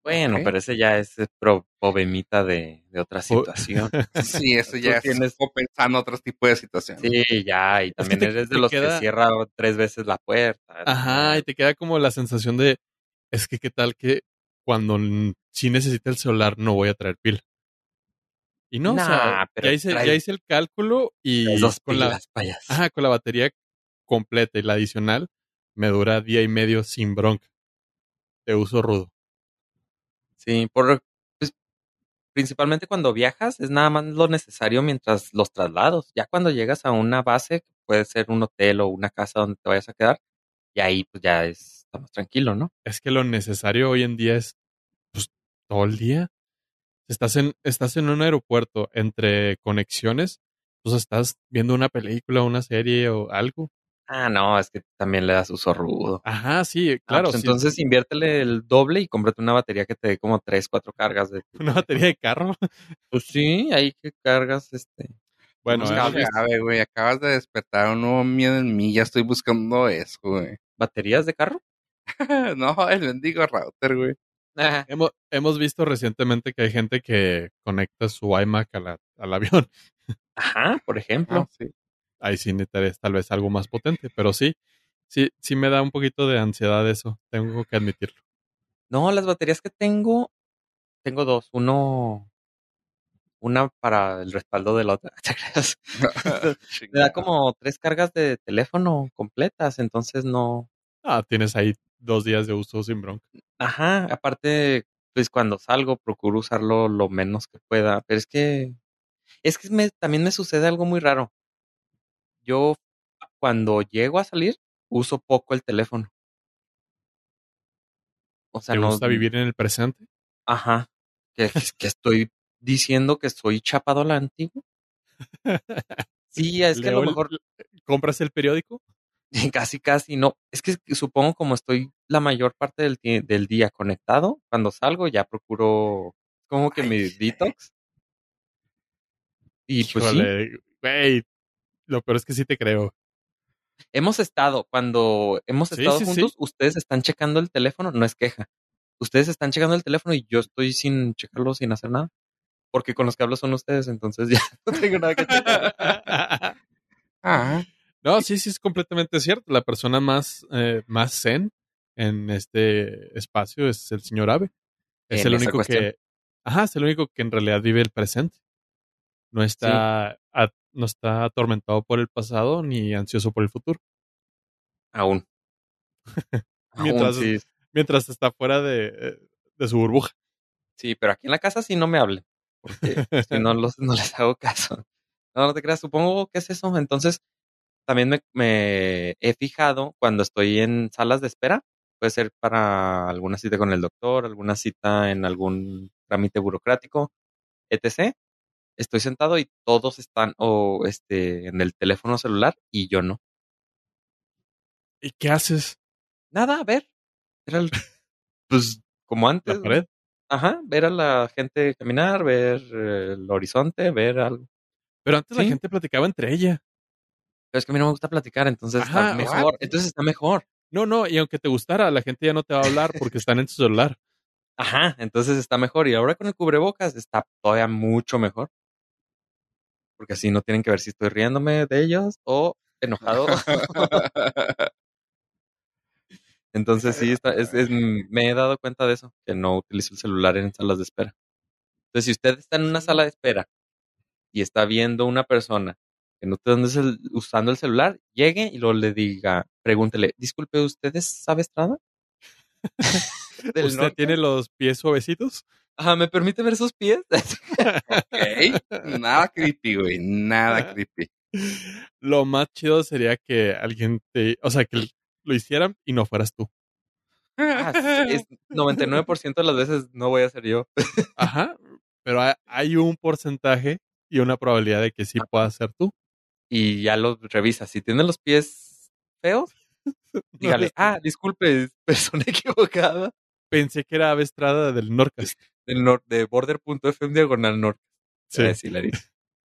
Bueno, Ok. pero ese ya es pro- problemita de, de otra situación. Sí, eso ya Tú es tienes- compensando otros tipos de situaciones. Sí, ya, y también te- eres de los queda- que cierra tres veces la puerta. Ajá, y te queda como la sensación de, es que qué tal que cuando n- sí necesite el celular no voy a traer pila. Y no, o sea, ya hice, trae- ya hice el cálculo y dos con la, pilas, ajá, con la batería completa y la adicional me dura día y medio sin bronca. De uso rudo. Sí, por, pues, principalmente cuando viajas es nada más lo necesario mientras los traslados. Ya cuando llegas a una base, que puede ser un hotel o una casa donde te vayas a quedar, y ahí pues ya es, está más tranquilo, ¿no? Es que lo necesario hoy en día es pues todo el día. Estás en, estás en un aeropuerto entre conexiones, pues estás viendo una película, una serie o algo. Ah, no, es que también le das uso rudo. Ajá, sí, Ah, claro. pues sí. entonces inviértele el doble y cómprate una batería que te dé como tres, cuatro cargas de una batería de carro. Pues sí, ahí que cargas este. Bueno, Sabe, güey, acabas de despertar un nuevo miedo en mí, ya estoy buscando eso, güey. ¿Baterías de carro? no, el bendigo router, güey. Ajá. hemos, hemos visto recientemente que hay gente que conecta su iMac a la- al avión. Ajá, por ejemplo. Ah, sí. Ahí sí necesitarías tal vez algo más potente, pero sí, sí, sí me da un poquito de ansiedad eso, tengo que admitirlo. No, las baterías que tengo, tengo dos. Uno, una para el respaldo de la otra. ¿Te creas? Me da como tres cargas de teléfono completas, entonces no. Ah, tienes ahí dos días de uso sin bronca. Ajá, aparte, pues cuando salgo procuro usarlo lo menos que pueda, pero es que, es que me, también me sucede algo muy raro. Yo cuando llego a salir uso poco el teléfono. O sea, ¿Te no, gusta vivir en el presente? Ajá. Que, que estoy diciendo que soy chapado a la antigua. Sí, es que a lo el- mejor ¿Compras el periódico? casi, casi no. Es que supongo como estoy la mayor parte del, del día conectado, cuando salgo ya procuro como que Ay, mi detox. Y pues sí, lo peor es que sí te creo. Hemos estado, cuando hemos estado sí, sí. juntos, ustedes están checando el teléfono, no es queja. Ustedes están checando el teléfono y yo estoy sin checarlo, sin hacer nada. Porque con los que hablo son ustedes, entonces ya no tengo nada que checar. Ah, no, sí, sí, es completamente cierto. La persona más, eh, más zen en este espacio es el señor Abe. Es el único cuestión. que, ajá, es el único que en realidad vive el presente. No está, a- no está atormentado por el pasado ni ansioso por el futuro. Aún. Aún, Mientras- sí. Mientras está fuera de, eh, de su burbuja. Sí, pero aquí en la casa sí no me hablen. Porque si no, los, no les hago caso. No, no te creas, supongo que es eso. Entonces, también me, me he fijado cuando estoy en salas de espera. Puede ser para alguna cita con el doctor, alguna cita en algún trámite burocrático, etc. Estoy sentado y todos están o este en el teléfono celular y yo no. ¿Y qué haces? Nada, a ver. Era el- pues como antes. ¿La pared? Ajá, ver a la gente caminar, ver el horizonte, ver algo. Pero antes Sí. la gente platicaba entre ella. Pero es que a mí no me gusta platicar, entonces Ajá, está mejor. Entonces está mejor. No, no, y aunque te gustara, la gente ya no te va a hablar porque están en su celular. Ajá, entonces está mejor. Y ahora con el cubrebocas está todavía mucho mejor. Porque así no tienen que ver si estoy riéndome de ellos o enojado. Entonces sí, está, es, es- me he dado cuenta de eso, que no utilizo el celular en salas de espera. Entonces, si usted está en una sala de espera y está viendo una persona que no está dónde el- usando el celular, llegue y luego le diga, pregúntele, disculpe, ¿usted es Sabe Estrada? ¿Usted norte? tiene los pies suavecitos? Ajá, ¿me permite ver sus pies? ok. Nada creepy, güey. Nada creepy. Lo más chido sería que alguien te, o sea, que lo hicieran y no fueras tú. Ah, es 99% de las veces no voy a ser yo. Ajá, pero hay, hay un porcentaje y una probabilidad de que sí puedas ser tú. Y ya los revisa. Si tiene los pies feos, dígale, ah, disculpe, persona equivocada. Pensé que era Ave Estrada del Norcast. Del nor de border.fm diagonal norte. Sí. Sí, la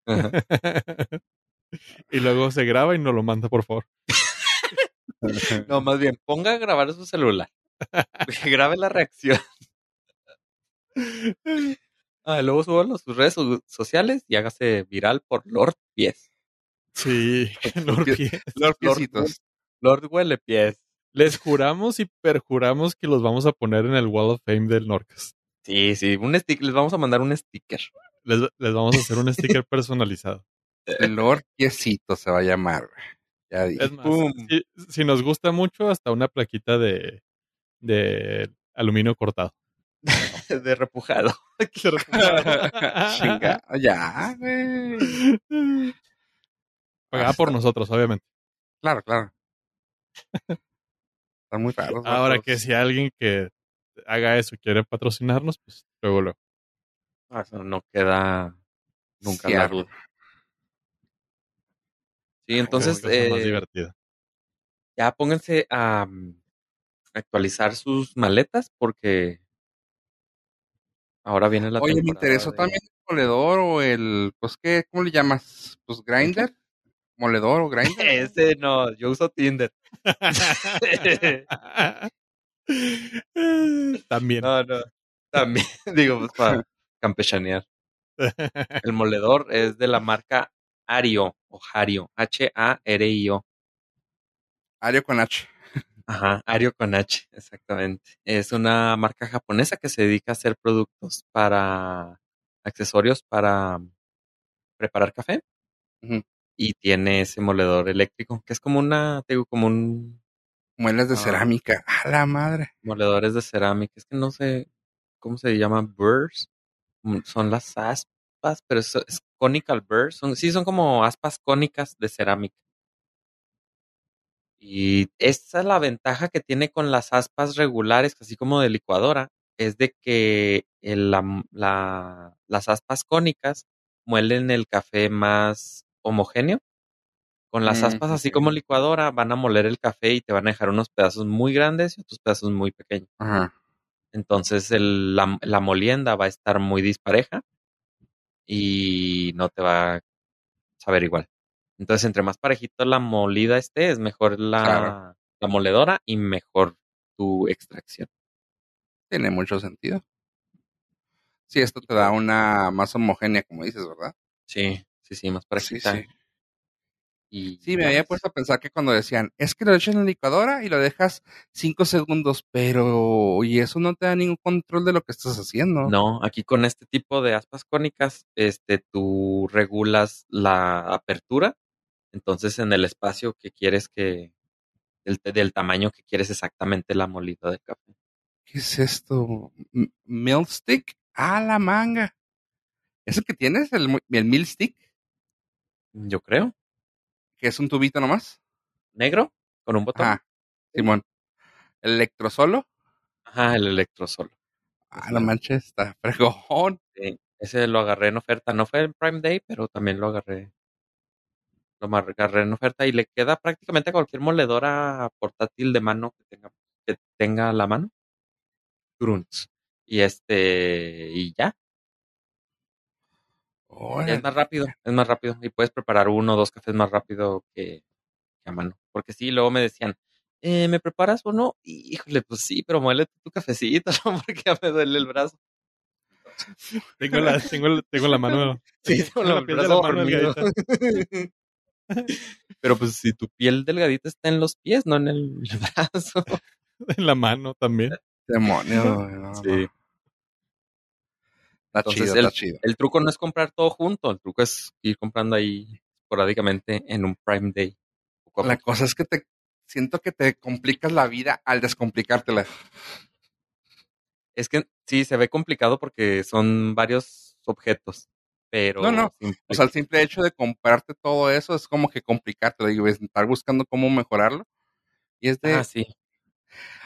y luego se graba y nos lo manda, por favor. No, más bien, ponga a grabar su celular. Que grabe la reacción. Ah, luego súbalo a sus redes so- sociales y hágase viral por Lord Pies. Sí, Lord Pies. Los piecitos. Lord Huele Pies. Les juramos y perjuramos que los vamos a poner en el Wall of Fame del Norcast. Sí, sí, un stick, les vamos a mandar un sticker. Les, les vamos a hacer un sticker personalizado. Lord Piecito se va a llamar, güey. Ya dije. Es más, si, si nos gusta mucho, hasta una plaquita de, de aluminio cortado. de repujado. Chinga, ya, güey. Pagada por nosotros, obviamente. Claro, claro. Están muy raros. Ahora que si alguien que haga eso quiere patrocinarnos, pues luego luego. Ah, no queda nunca Sí, la duda. Sí, entonces eh, ya pónganse a mm, actualizar sus maletas porque ahora viene la Oye, me interesó de- también el moledor o el, pues, ¿qué? ¿Cómo le llamas? Pues, grinder. Moledor o grinder. Ese no, yo uso Tinder. También. No, no. También, digo, pues para campechanear. El moledor es de la marca Ario o Hario, H-A-R-I-O. Ario con H. Ajá, Ario con H, exactamente. Es una marca japonesa que se dedica a hacer productos para accesorios para preparar café. Ujú. Y tiene ese moledor eléctrico, que es como una, te digo, como un Muelas de Ah. cerámica. A la madre. moledores de cerámica. Es que no sé cómo se llama, burrs. Mm, Son las aspas, pero es, es conical burrs. Son, sí, son como aspas cónicas de cerámica. Y esa es la ventaja que tiene con las aspas regulares, así como de licuadora, es de que el- la- la- las aspas cónicas muelen el café más homogéneo. Con las Mm, aspas así como licuadora van a moler el café y te van a dejar unos pedazos muy grandes y otros pedazos muy pequeños. Ajá. Entonces el- la, la molienda va a estar muy dispareja y no te va a saber igual. Entonces, entre más parejito la molida esté, es mejor la, Claro. la moledora y mejor tu extracción. Tiene mucho sentido. Sí, esto te da una más homogénea, como dices, ¿verdad? Sí, sí, sí, más Sí, parejita. sí. Y Sí, me había más. puesto a pensar que cuando decían, es que lo echas en la licuadora y lo dejas cinco segundos, pero y eso no te da ningún control de lo que estás haciendo. No, aquí con este tipo de aspas cónicas, este, tú regulas la apertura. Entonces, en el espacio que quieres que, del, del tamaño que quieres exactamente la molida de café. ¿Qué es esto? ¿Milk stick? Ah, la manga. ¿Es el que tienes? ¿El, el milk stick? Yo creo. Que es un tubito nomás. Negro, con un botón. Ajá, Simón. ¿El electrosolo? Ajá, el electrosolo. Ah, mero. manches, está fregón. Sí, ese lo agarré en oferta. No fue en Prime Day, pero también lo agarré. Lo agarré en oferta y le queda prácticamente a cualquier moledora portátil de mano que tenga, que tenga la mano. Grunts. Y este, y ya. Es más rápido, es más rápido. Y puedes preparar uno o dos cafés más rápido que, que a mano. Porque sí, luego me decían, eh, ¿me preparas uno? Y, híjole, pues sí, pero muele tu cafecito, ¿no? Porque ya me duele el brazo. Tengo la, tengo, tengo la mano. Sí, tengo la el piel de la mano. Pero pues si tu piel delgadita está en los pies, no en el brazo. En la mano también. Demonio. no, Sí. no. Entonces chido, el, está chido. el truco no es comprar todo junto, el truco es ir comprando ahí esporádicamente en un Prime Day. La cosa es que te siento que te complicas la vida al descomplicártela. Es que sí, se ve complicado porque son varios objetos, pero No, no. simple- O sea, el simple hecho de comprarte todo eso es como que complicarte, digo, es estar buscando cómo mejorarlo. Y es de, ah, sí.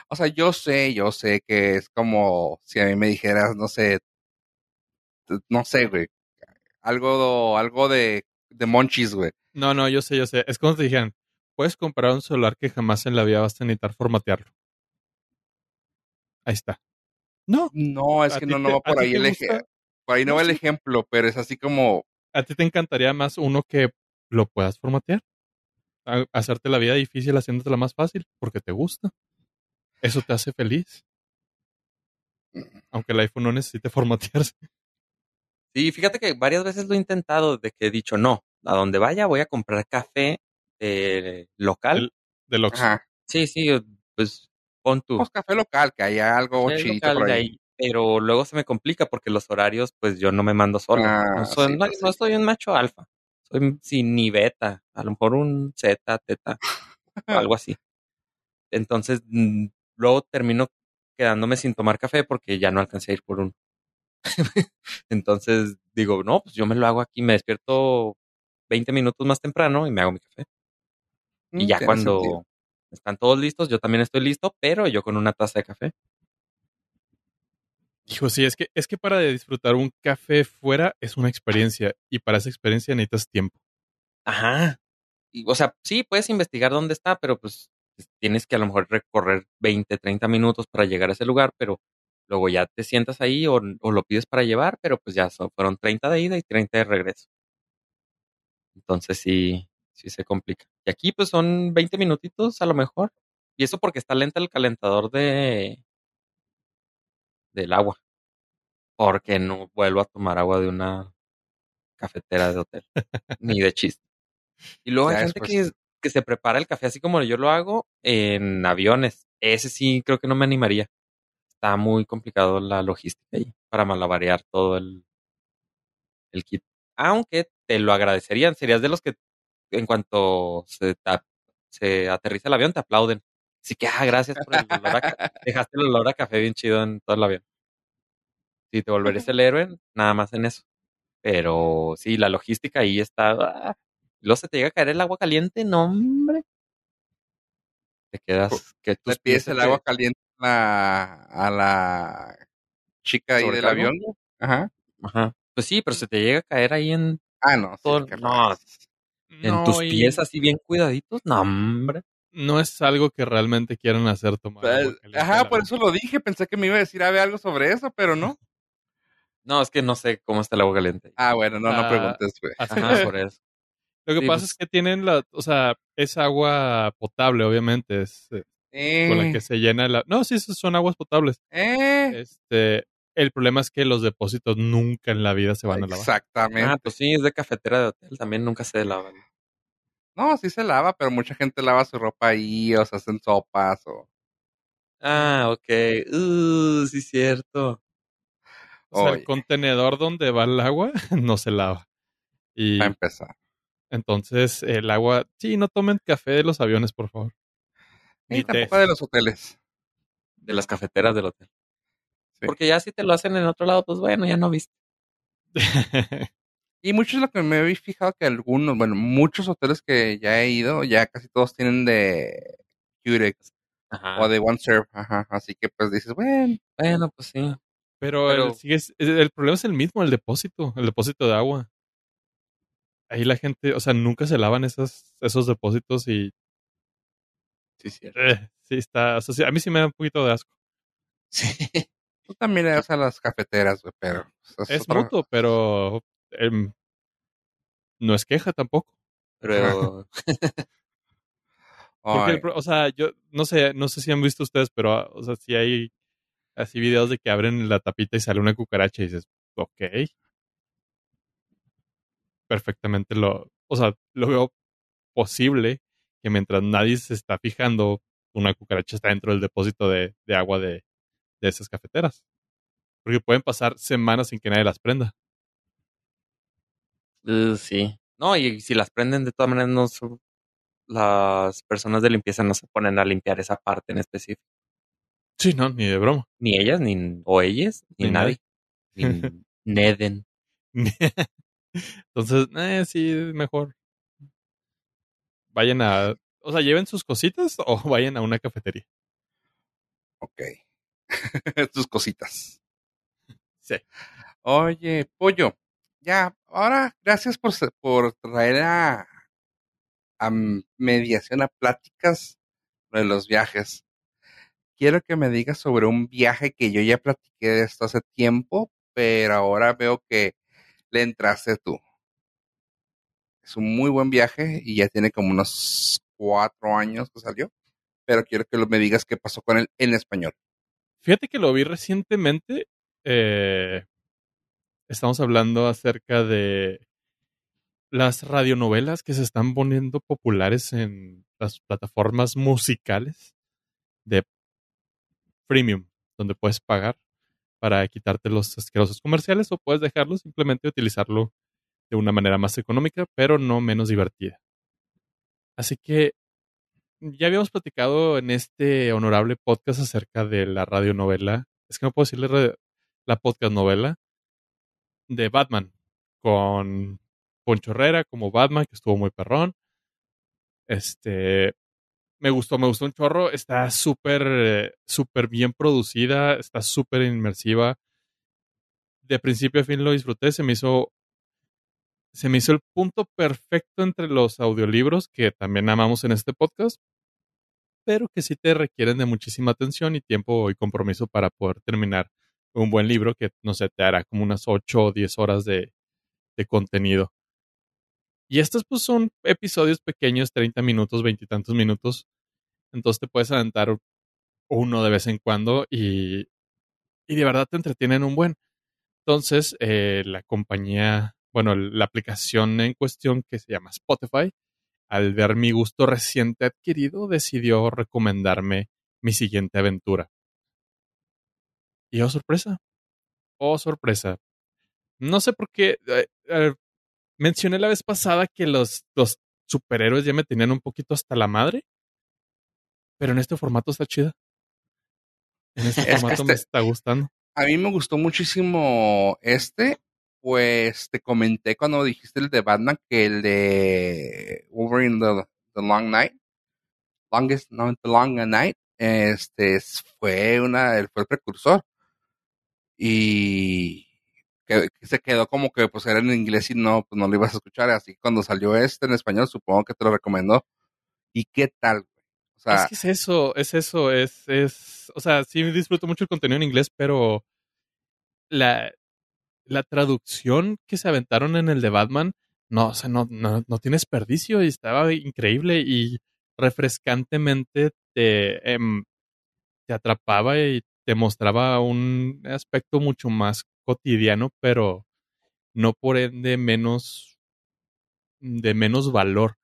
o sea, yo sé, yo sé que es como si a mí me dijeras, no sé, no sé, güey, algo, algo de, de monchis, güey. No, no, yo sé, yo sé. Es como te dijeran, puedes comprar un celular que jamás en la vida vas a necesitar formatearlo. Ahí está. No, No, es ¿A que no, no va a por ahí el ejemplo. Por ahí no, No, va el ejemplo, pero es así como, a ti te encantaría más uno que lo puedas formatear. A- hacerte la vida difícil haciéndotela más fácil porque te gusta. Eso te hace feliz. Aunque el iPhone no necesite formatearse. Sí, fíjate que varias veces lo he intentado de que he dicho, no, a donde vaya voy a comprar café eh, local. Del, del ajá, Sí, sí, pues pon tú. pues café local, que haya algo local por ahí. ahí. Pero luego se me complica porque los horarios, pues yo no me mando solo. Ah, no, soy, sí, no, pues no soy un macho alfa. Soy sin ni beta. A lo mejor un Z, teta, o algo así. Entonces, luego termino quedándome sin tomar café porque ya no alcancé a ir por uno. Entonces digo, no, pues yo me lo hago aquí, me despierto 20 minutos más temprano y me hago mi café. Y Mm, ya tiene cuando sentido. están todos listos, yo también estoy listo, pero yo con una taza de café. Hijo, sí, es que, es que para disfrutar un café fuera es una experiencia. Y para esa experiencia necesitas tiempo. Ajá. Y, o sea, sí, puedes investigar dónde está, pero pues tienes que a lo mejor recorrer 20, 30 minutos para llegar a ese lugar, pero luego ya te sientas ahí o, o lo pides para llevar, pero pues ya son, fueron 30 de ida y 30 de regreso. Entonces sí, sí se complica. Y aquí pues son 20 minutitos a lo mejor. Y eso porque está lenta el calentador de del agua. Porque no vuelvo a tomar agua de una cafetera de hotel. Ni de chiste. Y luego hay gente que, que se prepara el café así como yo lo hago en aviones. Ese sí creo que no me animaría. Está muy complicado la logística ahí para malabarear todo el, el kit. Aunque te lo agradecerían. Serías de los que en cuanto se, se aterriza el avión te aplauden. Así que, ah, gracias por el olor a ca- Dejaste el olor a café bien chido en todo el avión. Si te volverías el héroe, nada más en eso. Pero sí, la logística ahí está. ah. Luego se te llega a caer el agua caliente, no, hombre. Te quedas que tus pies el agua caliente la, a la chica ahí del avión. Ajá. Ajá. Pues sí, pero se te llega a caer ahí en, Ah, no, sí, Todo- qué no. en No, tus y pies así bien cuidaditos. No, hombre. no es algo que realmente quieran hacer tomar. Pues, Ajá, por eso lo dije. Pensé que me iba a decir Ave algo sobre eso, pero no. No, es que no sé cómo está el agua caliente. Ah, bueno, no, no Ah, preguntes, güey. Ajá, por eso. Lo que Sí, pasa pues. es que tienen la, o sea, es agua potable, obviamente, es eh, con la que Eh, se llena la. No, sí, esas son aguas potables. eh, Este, el problema es que los depósitos nunca en la vida se van a lavar. exactamente. Ah, pues sí, es de cafetera de hotel. También nunca se lavan. No, sí se lava, pero mucha gente lava su ropa ahí, o se hacen sopas, o... Ah, ok. Uh, sí, cierto. O sea, Oye. el contenedor donde va el agua no se lava. Y Para empezar. entonces el agua, sí, no tomen café de los aviones, por favor. Y tampoco de los hoteles. De las cafeteras del hotel. Sí. Porque ya si te lo hacen en otro lado, pues bueno, ya no viste. Y muchos lo que me habéis fijado que algunos, bueno, muchos hoteles que ya he ido, ya casi todos tienen de Curex Ajá. o de OneServe, ajá. Así que pues dices, bueno, Bueno, pues sí. Pero, Pero- El, sigue- el problema es el mismo, el depósito, el depósito de agua. Ahí la gente, o sea, nunca se lavan esas, esos depósitos y Sí, cierto. eh, sí está, o sea, sí, a mí sí me da un poquito de asco. Sí. tú también le das a las cafeteras, güey, pero Es otra- mutuo, pero em, no es queja tampoco. Pero Porque, o sea, yo no sé, no sé si han visto ustedes, pero, ah, o sea, si hay así videos de que abren la tapita y sale una cucaracha y dices, ok. Perfectamente lo, o sea, lo veo posible que mientras nadie se está fijando, una cucaracha está dentro del depósito de, de agua de, de esas cafeteras. Porque pueden pasar semanas sin que nadie las prenda. uh, sí. No, y si las prenden de todas maneras, no son- las personas de limpieza no se ponen a limpiar esa parte en específico. Sí, no, ni de broma. Ni ellas, ni o ellas, ni, Ni nadie. Ni Neden. Entonces, eh, sí, mejor. Vayan a. O sea, lleven sus cositas o vayan a una cafetería. ok. Tus cositas. Sí. Oye, pollo, ya, ahora gracias por, por traer a, a mediación, a pláticas de los viajes. Quiero que me digas sobre un viaje que yo ya platiqué de esto hace tiempo, pero ahora veo que le entraste tú. Es un muy buen viaje y ya tiene como unos cuatro años que salió, pero quiero que me digas qué pasó con él en español. Fíjate que lo vi recientemente. eh, estamos hablando acerca de las radionovelas que se están poniendo populares en las plataformas musicales de premium, donde puedes pagar para quitarte los asquerosos comerciales o puedes dejarlo simplemente utilizarlo de una manera más económica, pero no menos divertida. Así que ya habíamos platicado en este honorable podcast acerca de la radionovela, es que no puedo decirle la podcast novela de Batman con Poncho Herrera como Batman, que estuvo muy perrón. Este, me gustó, me gustó un chorro. Está súper, súper bien producida, está súper inmersiva. De principio a fin lo disfruté, se me hizo, se me hizo el punto perfecto entre los audiolibros que también amamos en este podcast, pero que sí te requieren de muchísima atención y tiempo y compromiso para poder terminar un buen libro que, no sé, te hará como unas 8 o 10 horas de, de contenido. Y estos pues son episodios pequeños, 30 minutos, 20 y tantos minutos. Entonces te puedes adelantar uno de vez en cuando y, y de verdad te entretienen un buen. Entonces, eh, la compañía, bueno, la aplicación en cuestión que se llama Spotify, al ver mi gusto reciente adquirido, decidió recomendarme mi siguiente aventura. Y oh, sorpresa. Oh, sorpresa. No sé por qué. eh, eh, mencioné la vez pasada que los, los superhéroes ya me tenían un poquito hasta la madre. Pero en este formato está chida. En este formato me este- está gustando. A mí me gustó muchísimo este, pues te comenté cuando dijiste el de Batman que el de Wolverine the, the Long Night, Longest, no, The Long Night, este es- fue una, fue el precursor y que, que se quedó como que pues era en inglés y no, pues no lo ibas a escuchar, así que cuando salió este en español supongo que te lo recomendó. ¿Y qué tal? O sea, es que es eso, es eso, es, es, o sea, sí disfruto mucho el contenido en inglés, pero la, la traducción que se aventaron en el de Batman no, o sea, no, no, no tiene desperdicio y estaba increíble y refrescantemente te, em, te atrapaba y te mostraba un aspecto mucho más cotidiano, pero no por ende menos de menos valor.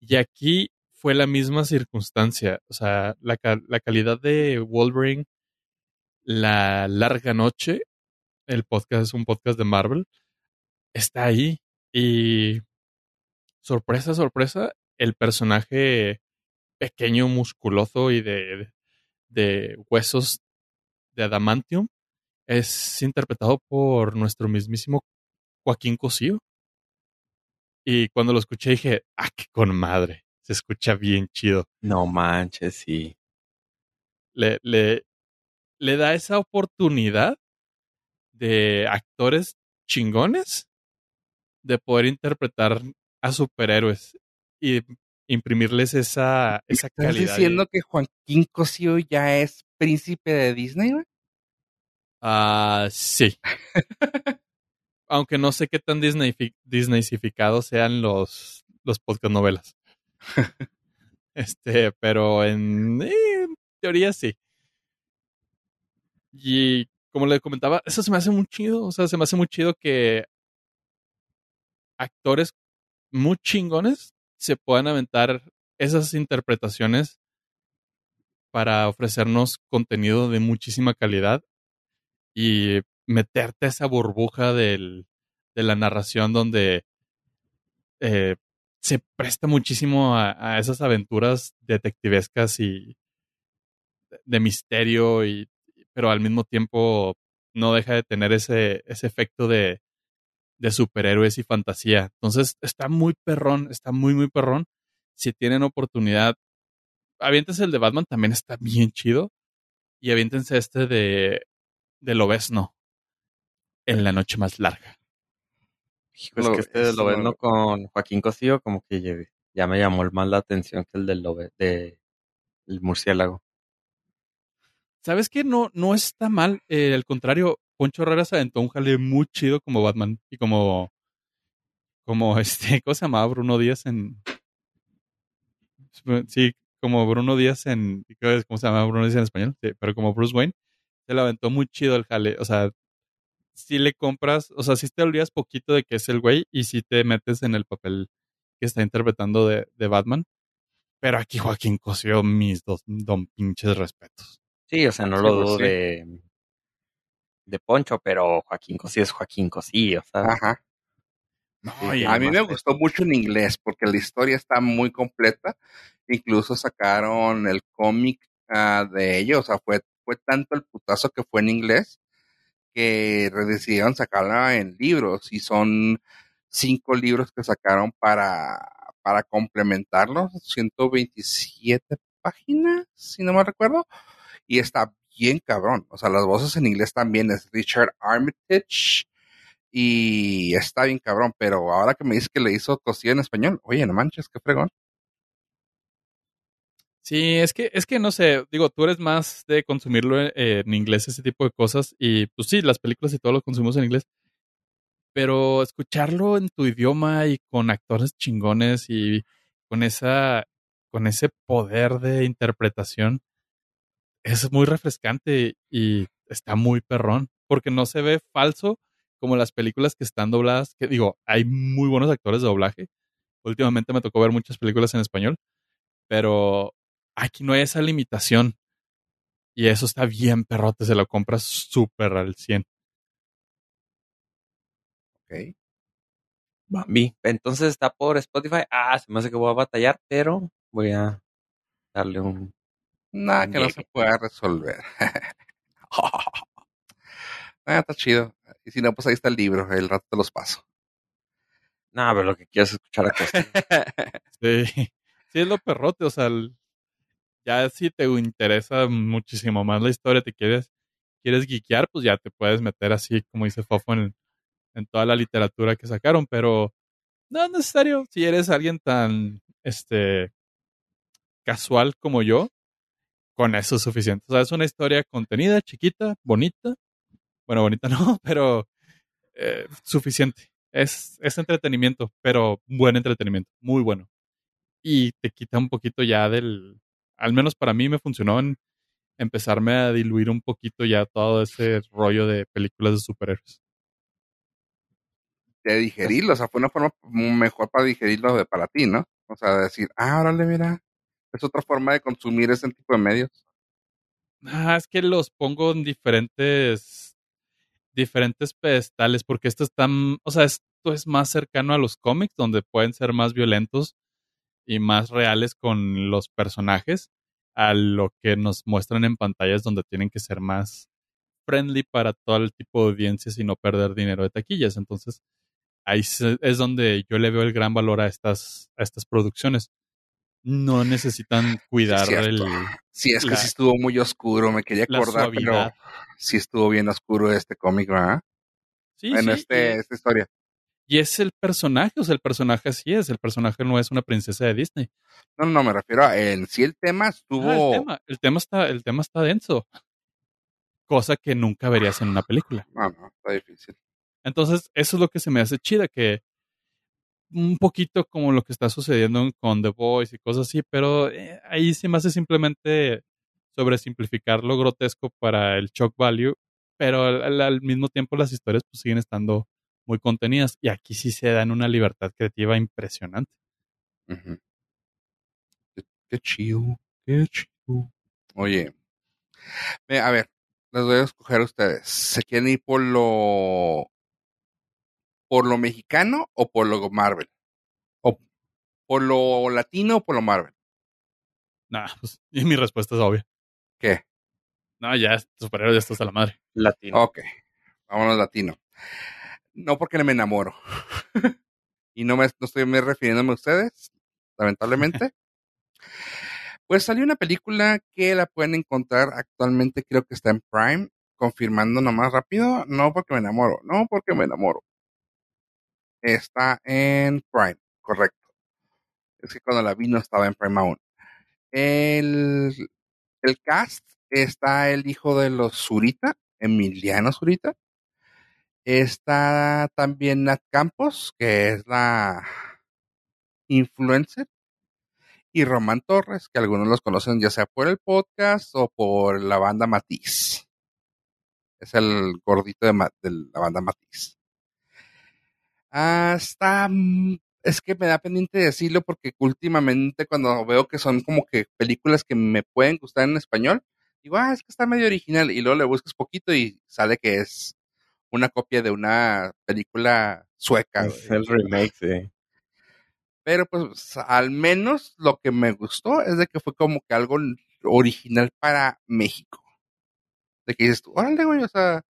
Y aquí fue la misma circunstancia, o sea, la, la calidad de Wolverine, la larga noche, el podcast es un podcast de Marvel, está ahí y sorpresa, sorpresa, el personaje pequeño, musculoso y de, de huesos de adamantium es interpretado por nuestro mismísimo Joaquín Cosío. Y cuando lo escuché dije, ah, qué con madre. Se escucha bien chido. No manches, sí. Le, le, le da esa oportunidad de actores chingones de poder interpretar a superhéroes y imprimirles esa, esa ¿Estás calidad. diciendo que Joaquín Cosío ya es príncipe de Disney, güey? Ah, sí. Aunque no sé qué tan Disney, Disneycificados sean los, los podcast novelas. este, pero en, eh, en teoría sí. Y como le comentaba, eso se me hace muy chido. O sea, se me hace muy chido que actores muy chingones se puedan aventar esas interpretaciones para ofrecernos contenido de muchísima calidad y meterte esa burbuja del, de la narración donde eh, se presta muchísimo a, a, esas aventuras detectivescas y de misterio, y, pero al mismo tiempo no deja de tener ese, ese efecto de, de superhéroes y fantasía. Entonces está muy perrón, está muy, muy perrón. Si tienen oportunidad, aviéntense el de Batman, también está bien chido. Y aviéntense este de, de Lobesno en la noche más larga. Pues que este de Lobezno con Joaquín Cosío como que ya me llamó más la atención que el del Lobe, de el murciélago. ¿Sabes qué? No, no está mal. Eh, al contrario, Poncho Herrera se aventó un jale muy chido como Batman y como como este, ¿cómo se llamaba Bruno Díaz en sí, como Bruno Díaz en ¿cómo se llama Bruno Díaz en español? Sí, pero como Bruce Wayne se le aventó muy chido el jale, o sea, si le compras, o sea, si te olvidas poquito de que es el güey y si te metes en el papel que está interpretando de, de Batman. Pero aquí Joaquín cosió mis dos don pinches respetos. Sí, o sea, no Sí, lo pues, dudo sí. de, de Poncho, pero Joaquín Cosío es Joaquín Cosío, ¿sabes? Ajá. No, Sí, A mí me gustó mucho en inglés porque la historia está muy completa. Incluso sacaron el cómic ah, de ellos. O sea, fue, fue tanto el putazo que fue en inglés que decidieron sacarla en libros. Y son cinco libros que sacaron para, para complementarlo. 127 páginas, si no me recuerdo. Y está bien cabrón. O sea, las voces en inglés también es Richard Armitage. Y está bien cabrón, pero ahora que me dices que le hizo cosida en español, oye, no manches, qué fregón. Sí, es que, es que no sé, digo, tú eres más de consumirlo en, en inglés, ese tipo de cosas, y pues sí, las películas y todo lo consumimos en inglés, pero escucharlo en tu idioma y con actores chingones y con esa, con ese poder de interpretación, es muy refrescante y está muy perrón, porque no se ve falso como las películas que están dobladas, que digo, hay muy buenos actores de doblaje. Últimamente me tocó ver muchas películas en español, pero aquí no hay esa limitación. Y eso está bien perrote, se lo compras súper al 100. Ok. Bambi. Entonces está por Spotify. Ah, se me hace que voy a batallar, pero voy a darle un. Nada que no se pueda resolver. ah, está chido. Y si no, pues ahí está el libro, el rato te los paso. No, pero lo que quiero es escuchar a. Sí, sí es lo perrote, o sea, el- ya si te interesa muchísimo más la historia, te quieres, quieres geekear, pues ya te puedes meter así, como dice Fofo, en, en toda la literatura que sacaron, pero no es necesario. Si eres alguien tan este casual como yo, con eso es suficiente. O sea, es una historia contenida, chiquita, bonita. Bueno, bonita no, pero eh, suficiente. Es, es entretenimiento, pero buen entretenimiento, muy bueno. Y te quita un poquito ya del, al menos para mí me funcionó en empezarme a diluir un poquito ya todo ese rollo de películas de superhéroes. De digerirlo, o sea, fue una forma mejor para digerirlo de para ti, ¿no? O sea, decir, ah, órale, mira, es otra forma de consumir ese tipo de medios. Ah, es que los pongo en diferentes diferentes pedestales porque esto está, o sea, esto es más cercano a los cómics donde pueden ser más violentos y más reales con los personajes a lo que nos muestran en pantallas donde tienen que ser más friendly para todo el tipo de audiencias y no perder dinero de taquillas. Entonces, ahí es donde yo le veo el gran valor a estas, a estas producciones. No necesitan cuidar el. Sí, es que sí estuvo muy oscuro, me quería acordar, pero sí estuvo bien oscuro este cómic, ¿verdad? Sí, en este, esta historia. Y es el personaje, o sea, el personaje así es, el personaje no es una princesa de Disney. No, no, me refiero a en sí el tema estuvo. Ah, el, tema, el, tema, está, el tema está denso. Cosa que nunca verías en una película. No, no, está difícil. Entonces, eso es lo que se me hace chida, que un poquito como lo que está sucediendo con The Voice y cosas así, pero eh, ahí se me hace simplemente sobresimplificar lo grotesco para el shock value, pero al, mismo tiempo las historias pues siguen estando muy contenidas y aquí sí se dan una libertad creativa impresionante. qué, chido, qué chido. Oye, a ver, les voy a escoger a ustedes. ¿Se quieren ir por por lo mexicano o por lo Marvel? ¿O por lo latino o por lo Marvel? Nah, pues, y mi respuesta es obvia. ¿Qué? No, ya, superhéroe ya estás a la madre. Latino. Ok, vámonos latino. No porque me enamoro. y no me no estoy refiriéndome a ustedes, lamentablemente. pues salió una película que la pueden encontrar actualmente, creo que está en Prime, confirmando nomás rápido, no porque me enamoro, no porque me enamoro. Está en Prime, correcto. Es que cuando la vi no estaba en Prime aún. El, el cast está el hijo de los Zurita, Emiliano Zurita. Está también Nat Campos, que es la influencer. Y Román Torres, que algunos los conocen ya sea por el podcast o por la banda Matiz. Es el gordito de, de la banda Matiz. Hasta mm, es que me da pendiente decirlo porque últimamente cuando veo que son como que películas que me pueden gustar en español, digo, ah, es que está medio original y luego le buscas poquito y sale que es una copia de una película sueca. Es el remake, sí. Pero pues al menos lo que me gustó es de que fue como que algo original para México. De que dices tú, órale, güey, o sea,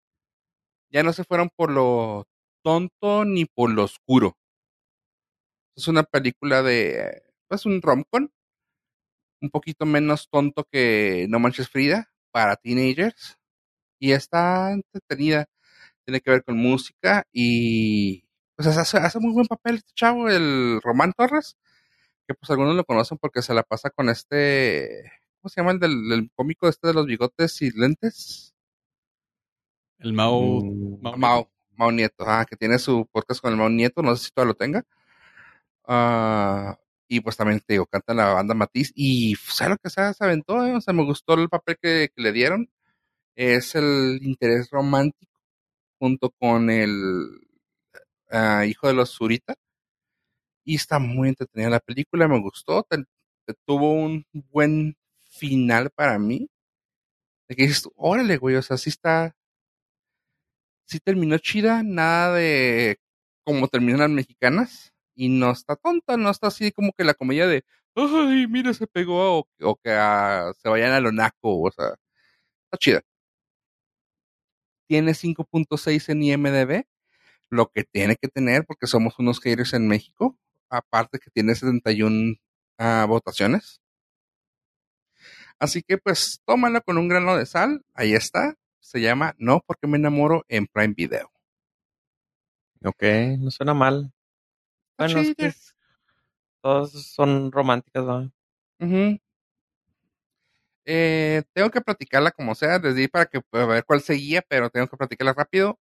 ya no se fueron por lo tonto ni por lo oscuro. Es una película de, pues un romcom, un poquito menos tonto que No Manches Frida para teenagers y está entretenida. Tiene que ver con música y pues hace, hace muy buen papel este chavo, el Román Torres, que pues algunos lo conocen porque se la pasa con este, ¿cómo se llama el del, cómico este de los bigotes y lentes? El Mao, mm, Mao, Mao Nieto, ah, que tiene su podcast con el Mao Nieto, no sé si todavía lo tenga. Ah, y pues también te digo, canta la banda Matiz y ¿sabes lo que se, aventó? Eh? O sea, me gustó el papel que, le dieron. Es el interés romántico junto con el ah, hijo de los Zurita. Y está muy entretenida la película, me gustó. tuvo un buen final para mí. De que dices, órale, güey, o sea, sí está, sí terminó chida, nada de como terminan las mexicanas y no está tonta, no está así como que la comedia de, ay, mira, se pegó o, que ah, se vayan a lo naco, o sea, está chida. Tiene 5.6 en IMDB, lo que tiene que tener porque somos unos haters en México, aparte que tiene 71 ah, votaciones. Así que pues tómala con un grano de sal, ahí está, se llama No porque me enamoro en Prime Video. Ok, no suena mal. Bueno, es que todas son románticas, ¿no? eh, tengo que platicarla como sea, desde ahí para que pueda ver cuál seguía, pero tengo que platicarla rápido.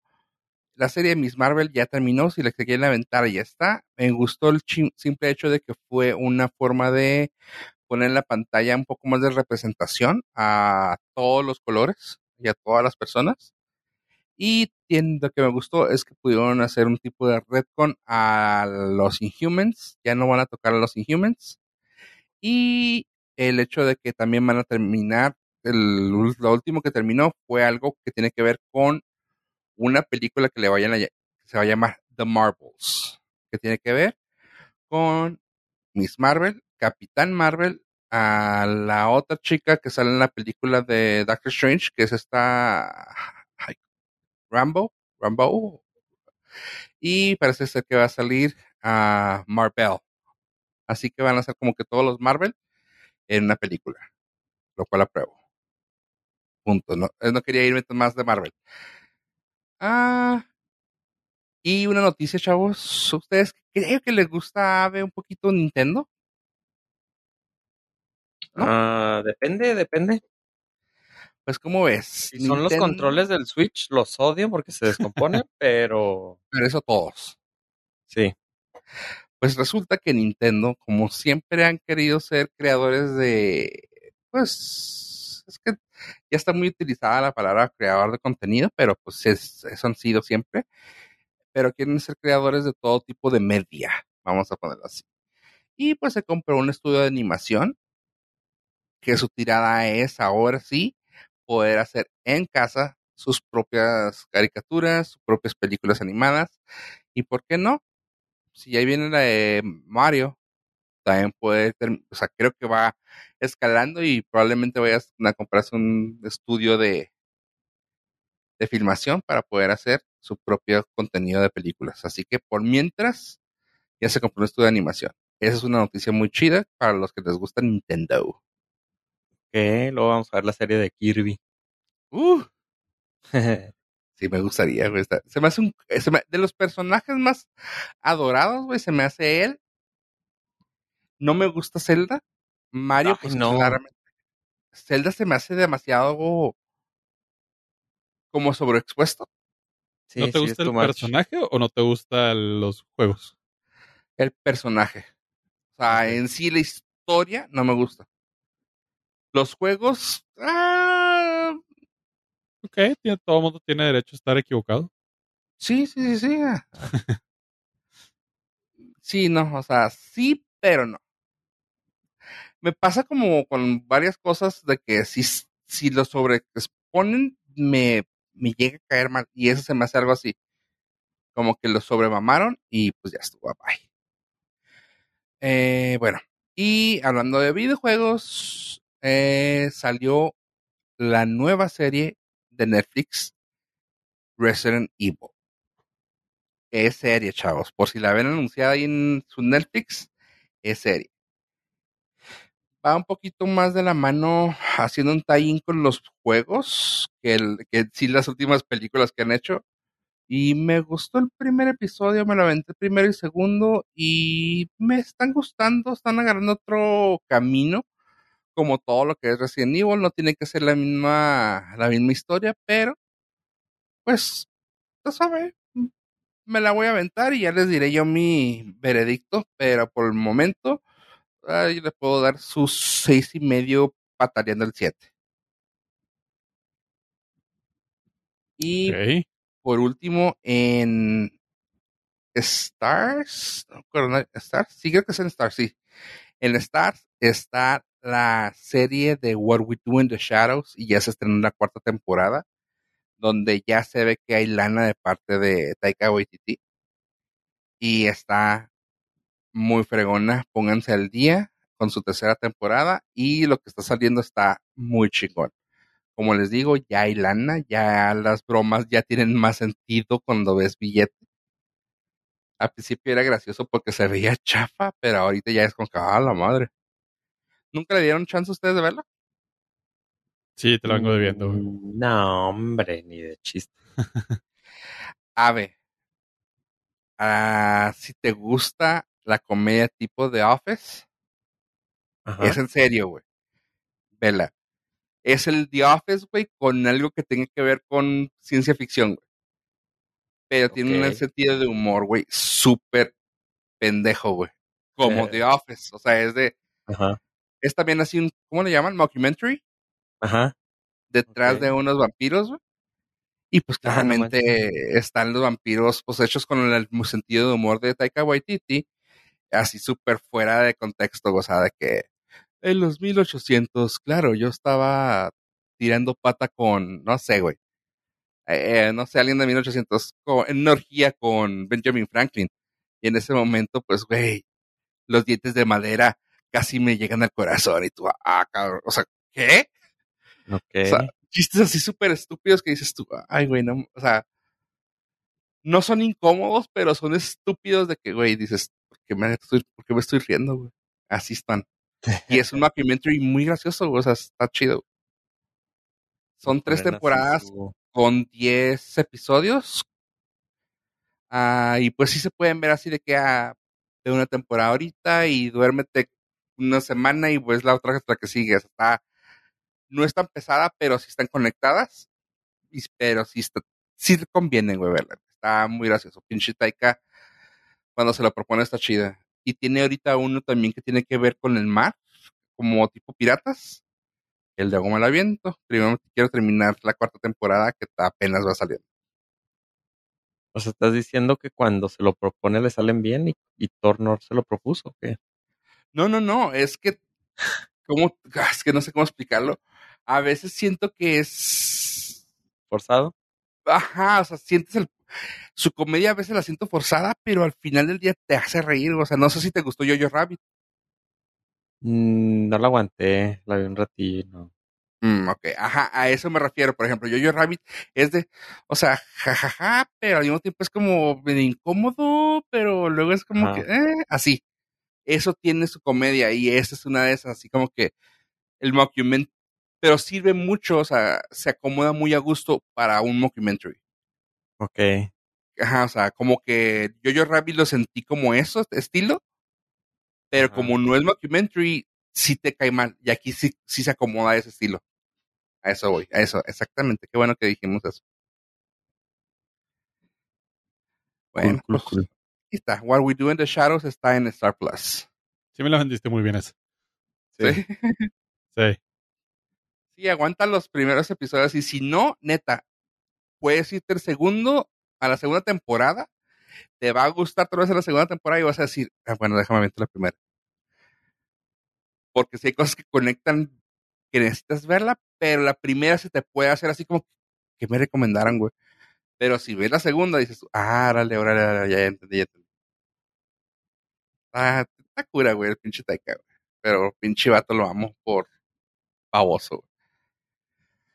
la serie de Miss Marvel ya terminó, si la quieren aventar ya está. Me gustó el simple hecho de que fue una forma de poner en la pantalla un poco más de representación a todos los colores y a todas las personas. Y lo que me gustó es que pudieron hacer un tipo de retcon a los Inhumans. Ya no van a tocar a los Inhumans. Y el hecho de que también van a terminar, el, lo último que terminó fue algo que tiene que ver con una película que le vayan a, se va a llamar The Marvels, que tiene que ver con Miss Marvel, Capitán Marvel, a la otra chica que sale en la película de Doctor Strange, que es esta Rambo, Rambo, y parece ser que va a salir a Marvel. Así que van a ser como que todos los Marvel en una película, lo cual apruebo. Punto. No, no quería irme más de Marvel. Ah, y una noticia, chavos. ¿Ustedes creen que les gusta Ave un poquito Nintendo? Ah, depende, depende. Pues, ¿cómo ves? Si son los controles del Switch, los odio porque se descomponen, pero. Pero eso todos. Sí. Pues resulta que Nintendo, como siempre han querido ser creadores de. Pues. Es que ya está muy utilizada la palabra creador de contenido, pero pues es, eso han sido siempre. Pero quieren ser creadores de todo tipo de media, vamos a ponerlo así. Y pues se compró un estudio de animación, que su tirada es ahora sí poder hacer en casa sus propias caricaturas, sus propias películas animadas. Y por qué no, si ahí viene la de Mario, también puede, o sea, creo que va escalando y probablemente vayas a comprarse un estudio de, de filmación para poder hacer su propio contenido de películas. Así que por mientras, ya se compró un estudio de animación. Esa es una noticia muy chida para los que les gusta Nintendo. Que luego vamos a ver la serie de Kirby. Uh. sí, me gustaría, güey. Se me hace un. de los personajes más adorados, güey, se me hace él. No me gusta Zelda. Mario, pues no. claramente. Zelda se me hace demasiado como sobreexpuesto. ¿No te gusta el personaje o no te gustan los juegos? El personaje. O sea, en sí la historia no me gusta. Los juegos. Ah, ok, todo el mundo tiene derecho a estar equivocado. Sí, sí, sí, sí. sí, no, o sea, sí, pero no. Me pasa como con varias cosas de que si, si lo sobreexponen, me, me llega a caer mal. Y eso se me hace algo así. Como que lo sobremamaron y pues ya estuvo, bye. Eh, bueno, y hablando de videojuegos, eh, salió la nueva serie de Netflix, Resident Evil. Es serie, chavos. Por si la ven anunciada ahí en su Netflix, es serie. Va un poquito más de la mano haciendo un tie-in con los juegos que, el, las últimas películas que han hecho. Y me gustó el primer episodio, me lo aventé primero y segundo y me están gustando, están agarrando otro camino, como todo lo que es Resident Evil, no tiene que ser la misma, la misma historia, pero pues, ya sabe, me la voy a aventar y ya les diré yo mi veredicto, pero por el momento ahí le puedo dar sus seis y medio pataleando el siete. Y por último, en Stars, no, Stars, sí creo que es en Stars, sí. En Stars está la serie de What We Do in the Shadows y ya se estrenó la cuarta temporada, donde ya se ve que hay lana de parte de Taika Waititi y está muy fregona. Pónganse al día con su tercera temporada y lo que está saliendo está muy chingón como les digo, ya hay lana, ya las bromas ya tienen más sentido cuando ves billete. Al principio era gracioso porque se veía chafa, pero ahorita ya es con que, ah, la madre. ¿Nunca le dieron chance a ustedes de verla? Sí, te lo vengo debiendo. Mm, no, hombre, ni de chiste. a ver, ah, si te gusta la comedia tipo de Office, es en serio, güey. Vela es el The Office, güey, con algo que tenga que ver con ciencia ficción, güey. Pero tiene un sentido de humor, güey, súper pendejo, güey. Como. The Office. O sea, es de. Ajá. Es también así un. ¿Cómo le llaman? Mockumentary. Ajá. Detrás de unos vampiros, güey. Y pues Ah, no claramente están los vampiros, pues hechos con el sentido de humor de Taika Waititi. Así súper fuera de contexto, o sea, de que en los 1800, claro, yo estaba tirando pata con, no sé, güey. Eh, no sé, alguien de 1800, co- en una orgía con Benjamin Franklin. Y en ese momento, pues, güey, los dientes de madera casi me llegan al corazón. Y tú, ah, cabrón, o sea, ¿qué? Ok. O sea, chistes así súper estúpidos que dices tú, ay, güey, no, o sea, no son incómodos, pero son estúpidos de que, güey, dices, ¿por qué me estoy, por qué me estoy riendo, güey? Así están. Y es un documentary muy gracioso, güey, o sea, está chido. Son tres temporadas con 10 episodios. Ah, y pues sí se pueden ver así de que ah, de una temporada ahorita y duérmete una semana y pues la otra hasta que sigue. Está, no es tan pesada, pero sí están conectadas. Y, pero sí, está, sí te conviene, güey, verla. Está muy gracioso. Pinche Taika, cuando se lo propone, está chida. Y tiene ahorita uno también que tiene que ver con el mar, como tipo piratas. El de Goma al Aviento. Primero quiero terminar la cuarta temporada que apenas va salir. O sea, estás diciendo que cuando se lo propone le salen bien y, y Thor no se lo propuso, ¿o ¿qué? No, no, no, es que, ¿cómo? Es que no sé cómo explicarlo. A veces siento que es, ¿Forzado? ajá, o sea, sientes el, su comedia a veces la siento forzada, pero al final del día te hace reír, o sea, no sé si te gustó Jojo Rabbit. Mm, no la aguanté, la vi un ratillo, no. Mm, ok, ajá, a eso me refiero. Por ejemplo, Jojo Rabbit es de, o sea, jajaja, pero al mismo tiempo es como medio incómodo, pero luego es como Ajá. que, eh, así. Eso tiene su comedia y esa es una de esas, así como que el mockumentary, pero sirve mucho, o sea, se acomoda muy a gusto para un mockumentary. Ok. Ajá, o sea, como que Jojo Rabbit lo sentí como eso, estilo, pero Ajá. como no es mockumentary, sí te cae mal. Y aquí sí, sí se acomoda a ese estilo. A eso voy, a eso, exactamente. Qué bueno que dijimos eso. Bueno, cool, pues, cool. ahí está. What We Do in the Shadows está en Star Plus. Sí me la vendiste muy bien eso. Sí. Sí. Sí. Sí, aguanta los primeros episodios. Y si no, neta, puedes irte el segundo a la segunda temporada. Te va a gustar otra vez en la segunda temporada y vas a decir, ah, bueno, déjame ver la primera. Porque si hay cosas que conectan que necesitas verla, pero la primera se te puede hacer así como que me recomendaran, güey. Pero si ves la segunda, dices, ah, órale, órale, ya entendí, ya entendí. Ah, está cura, güey, el pinche Taika, güey. Pero pinche vato lo amo por baboso, güey.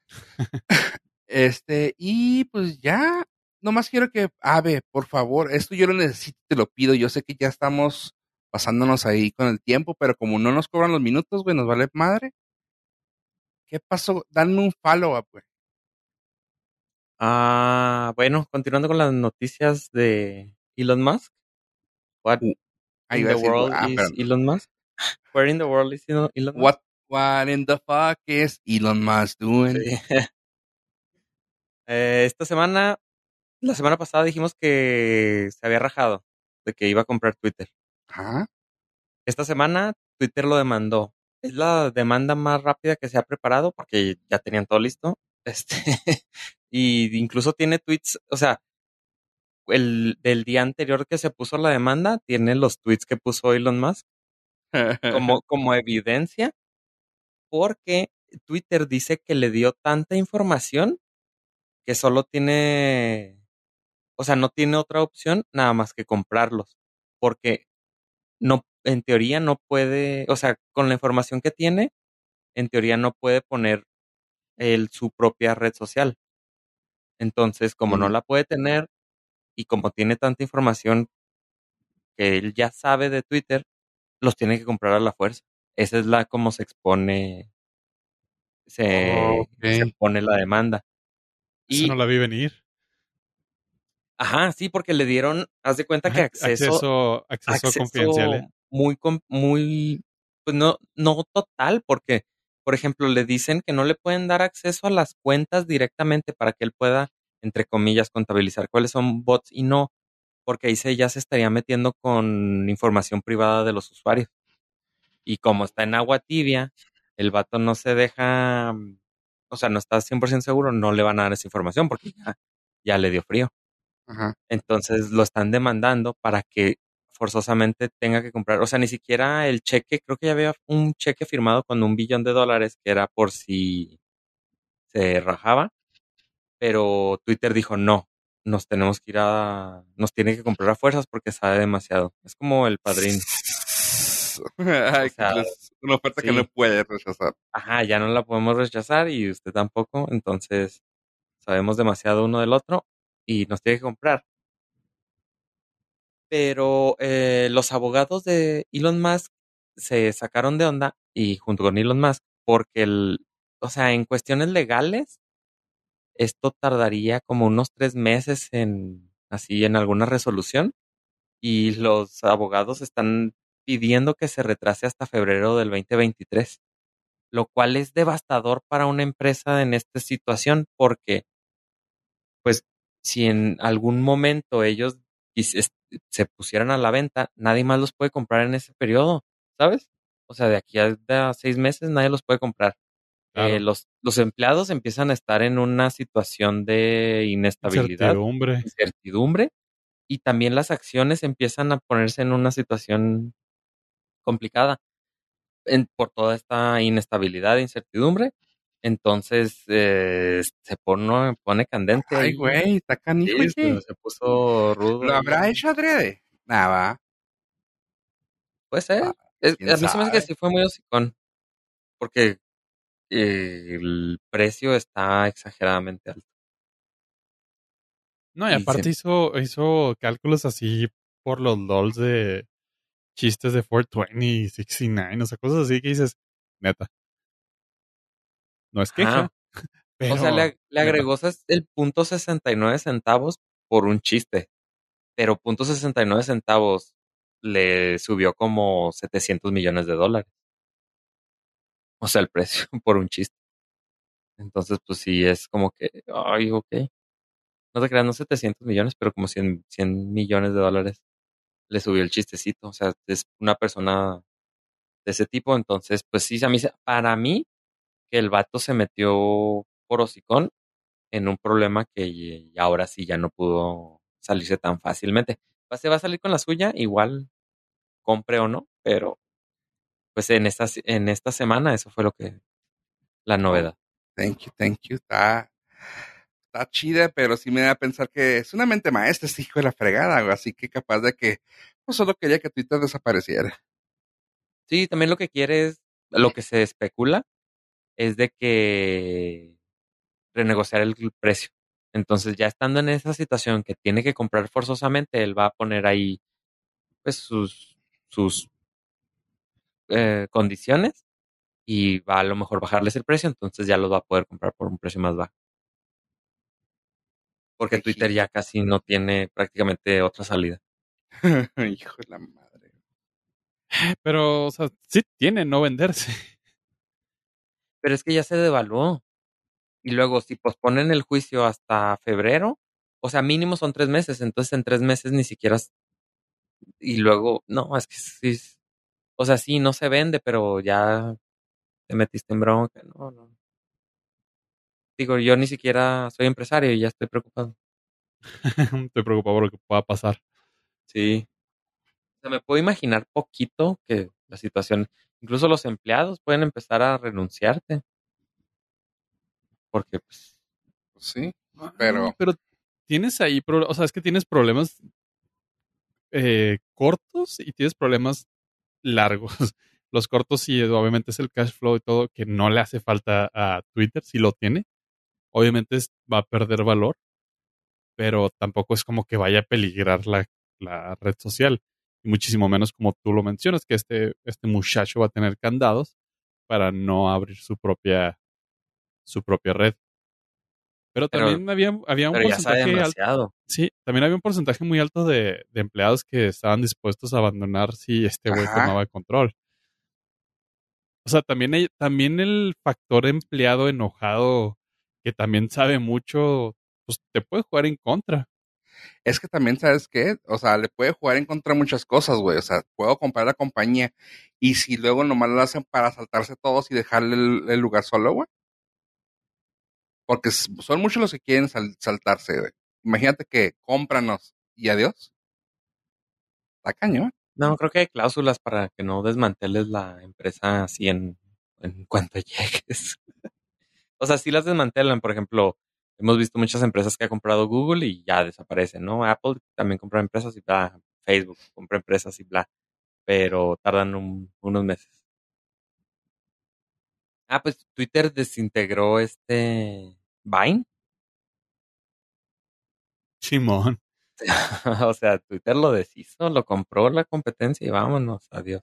Este, y pues ya, nomás quiero que, Ave, por favor, esto yo lo necesito, te lo pido. Yo sé que ya estamos pasándonos ahí con el tiempo, pero como no nos cobran los minutos, güey, nos vale madre. ¿Qué pasó? Dame un follow-up, güey. Ah, bueno, continuando con las noticias de Elon Musk. What Uh, ahí in iba a the decir, world ah, is. Elon Musk? Where in the world is Elon Elon Musk? What, what in the fuck is Elon Musk doing? Sí. Eh, esta semana, la semana pasada dijimos que se había rajado de que iba a comprar Twitter. Esta semana Twitter lo demandó. Es la demanda más rápida que se ha preparado porque ya tenían todo listo. Este, y incluso tiene tweets, o sea, el del día anterior que se puso la demanda, tiene los tweets que puso Elon Musk como, como evidencia, porque Twitter dice que le dio tanta información que solo tiene, o sea, no tiene otra opción nada más que comprarlos, porque no, en teoría no puede, o sea, con la información que tiene, en teoría no puede poner el, su propia red social. Entonces, como no la puede tener y como tiene tanta información que él ya sabe de Twitter, los tiene que comprar a la fuerza. Esa es la como se expone, se, Ok. se pone la demanda. Eso Y, no la vi venir. Ajá, sí, porque le dieron, haz de cuenta que acceso, acceso, acceso confidencial. ¿eh? muy, muy, pues no, no total, porque, por ejemplo, le dicen que no le pueden dar acceso a las cuentas directamente para que él pueda entre comillas, contabilizar cuáles son bots y no, porque ahí se, ya se estaría metiendo con información privada de los usuarios. Y como está en agua tibia, el vato no se deja, o sea, no está 100% seguro, no le van a dar esa información porque ya, ya le dio frío. Ajá. Entonces lo están demandando para que forzosamente tenga que comprar, o sea, ni siquiera el cheque, creo que ya había un cheque firmado con un billón de dólares que era por si se rajaba, pero Twitter dijo no, nos tenemos que ir a, nos tiene que comprar a fuerzas porque sabe demasiado. Es como el padrino. Ay, O sea, que es una oferta que no puede rechazar. Ajá, ya no la podemos rechazar y usted tampoco, entonces sabemos demasiado uno del otro y nos tiene que comprar. Pero eh, los abogados de Elon Musk se sacaron de onda y junto con Elon Musk, porque el, o sea, en cuestiones legales, esto tardaría como unos tres meses en así en alguna resolución y los abogados están pidiendo que se retrase hasta febrero del 2023, lo cual es devastador para una empresa en esta situación porque pues si en algún momento ellos se pusieran a la venta, nadie más los puede comprar en ese periodo, ¿sabes? O sea, de aquí a, seis meses nadie los puede comprar. Claro. Eh, los, los empleados empiezan a estar en una situación de inestabilidad, Incertidumbre. incertidumbre, y también las acciones empiezan a ponerse en una situación complicada en- por toda esta inestabilidad e incertidumbre. Entonces eh, se pone, pone candente. Ay, güey, está canijo, Sí, se, puso rudo. ¿Lo habrá hecho adrede? Nada, Puede ser. Ah, Es- a mí se me hace que sí fue muy hocicón. Porque eh, el precio está exageradamente alto. No, y aparte hizo, hizo cálculos así por los LOLs de chistes de 420, 69, o sea, cosas así que dices, neta. No es queja, Ajá. pero... o sea, le, agregó el punto 69 centavos por un chiste. Pero punto 69 centavos le subió como 700 millones de dólares. O sea, el precio por un chiste. Entonces, pues sí, es como que, ay, ok. No te creas, no 700 millones, pero como 100, 100 millones de dólares le subió el chistecito. O sea, es una persona de ese tipo. Entonces, pues sí, a mí, para mí, que el vato se metió por hocicón en un problema que ahora sí ya no pudo salirse tan fácilmente. Se va a salir con la suya, igual compre o no, pero pues en esta, en esta semana eso fue lo que, la novedad. Thank you, thank you. Está, está chida, pero sí me da a pensar que es una mente maestra, este hijo de la fregada. Así que capaz de que, pues solo quería que Twitter desapareciera. Sí, también lo que quiere es, lo que se especula es de que renegociar el precio. Entonces, ya estando en esa situación que tiene que comprar forzosamente, él va a poner ahí pues sus, sus eh, condiciones y va a lo mejor bajarles el precio, entonces ya los va a poder comprar por un precio más bajo. Porque Twitter ya casi no tiene prácticamente otra salida. hijo de la madre. Pero, o sea, sí tiene no venderse. Pero es que ya se devaluó. Y luego, si posponen el juicio hasta febrero, o sea, mínimo son tres meses, entonces en tres meses ni siquiera. Y luego, no, es que sí. O sea, sí, no se vende, pero ya te metiste en bronca. No, no. Digo, yo ni siquiera soy empresario y ya estoy preocupado. Estoy preocupado por lo que pueda pasar. Sí. O sea, me puedo imaginar poquito que la situación, incluso los empleados pueden empezar a renunciarte. Porque, pues, Pues sí, pero pero tienes ahí, o sea, es que tienes problemas eh, cortos y tienes problemas largos. Los cortos sí, obviamente es el cash flow y todo, que no le hace falta a Twitter, si lo tiene. Obviamente es- va a perder valor, pero tampoco es como que vaya a peligrar la, la red social. Y muchísimo menos como tú lo mencionas, que este, este muchacho va a tener candados para no abrir su propia, su propia red. Pero Pero- también había, había un porcentaje alto. Sí, también había un porcentaje muy alto de, de empleados que estaban dispuestos a abandonar si este güey tomaba control. O sea, también, hay, también el factor empleado enojado que también sabe mucho pues te puede jugar en contra. Es que también, ¿sabes qué? O sea, le puede jugar en contra muchas cosas, güey. O sea, puedo comprar la compañía y si luego nomás lo hacen para saltarse todos y dejarle el, lugar solo, güey. Porque son muchos los que quieren sal- saltarse, güey. Imagínate que cómpranos y adiós. Está cañón. No, creo que hay cláusulas para que no desmanteles la empresa así en, en cuanto llegues. o sea, sí las desmantelan, por ejemplo, hemos visto muchas empresas que ha comprado Google y ya desaparecen, ¿no? Apple también compra empresas y bla, Facebook compra empresas y bla, pero tardan un- unos meses. Ah, pues Twitter desintegró este Vine. Simón. o sea, Twitter lo deshizo, lo compró la competencia y vámonos, adiós.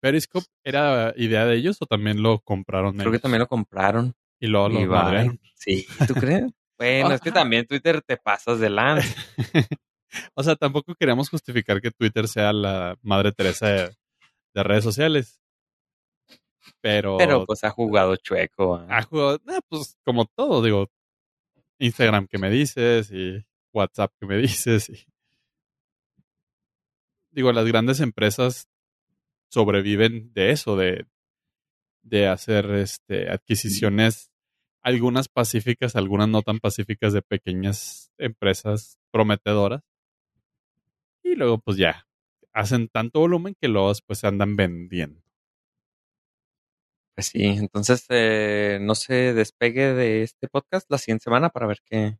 ¿Periscope era idea de ellos o también lo compraron Creo que también lo compraron. Y luego Y lo bye. madrearon. Sí, ¿tú crees? Bueno, es que también Twitter te pasas de lanza. o sea, tampoco queríamos justificar que Twitter sea la madre Teresa de, de redes sociales. Pero, Pero pues ha jugado chueco. ¿ah? ha jugado, ah, pues como todo, digo, Instagram que me dices y WhatsApp que me dices. Y... Digo, las grandes empresas sobreviven de eso, de, de hacer este, adquisiciones, algunas pacíficas, algunas no tan pacíficas de pequeñas empresas prometedoras. Y luego pues ya, hacen tanto volumen que luego después se andan vendiendo. Pues sí, entonces eh, no se despegue de este podcast la siguiente semana para ver qué,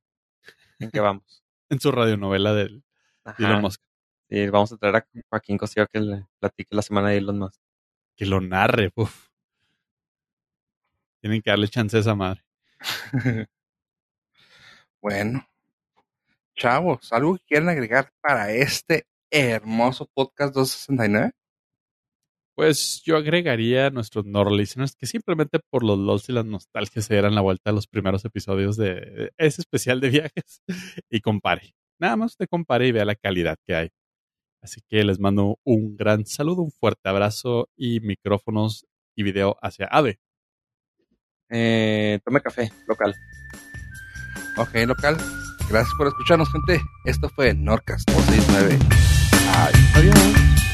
en qué vamos. En su radionovela del Ajá. Elon Musk. Sí, vamos a traer a Joaquín Cosío que le platique la semana de Elon Musk. Que lo narre, uf. Tienen que darle chance a esa madre. Bueno, chavos, ¿algo que quieran agregar para este hermoso podcast 269? Pues yo agregaría a nuestros no listeners que simplemente por los LOLs y las nostalgias se dieran la vuelta a los primeros episodios de ese especial de viajes y compare. Nada más usted compare y vea la calidad que hay. Así que les mando un gran saludo, un fuerte abrazo y micrófonos y video hacia Ave. Eh, tome café local. Ok, local. Gracias por escucharnos, gente. Esto fue Norcas 269. Adiós.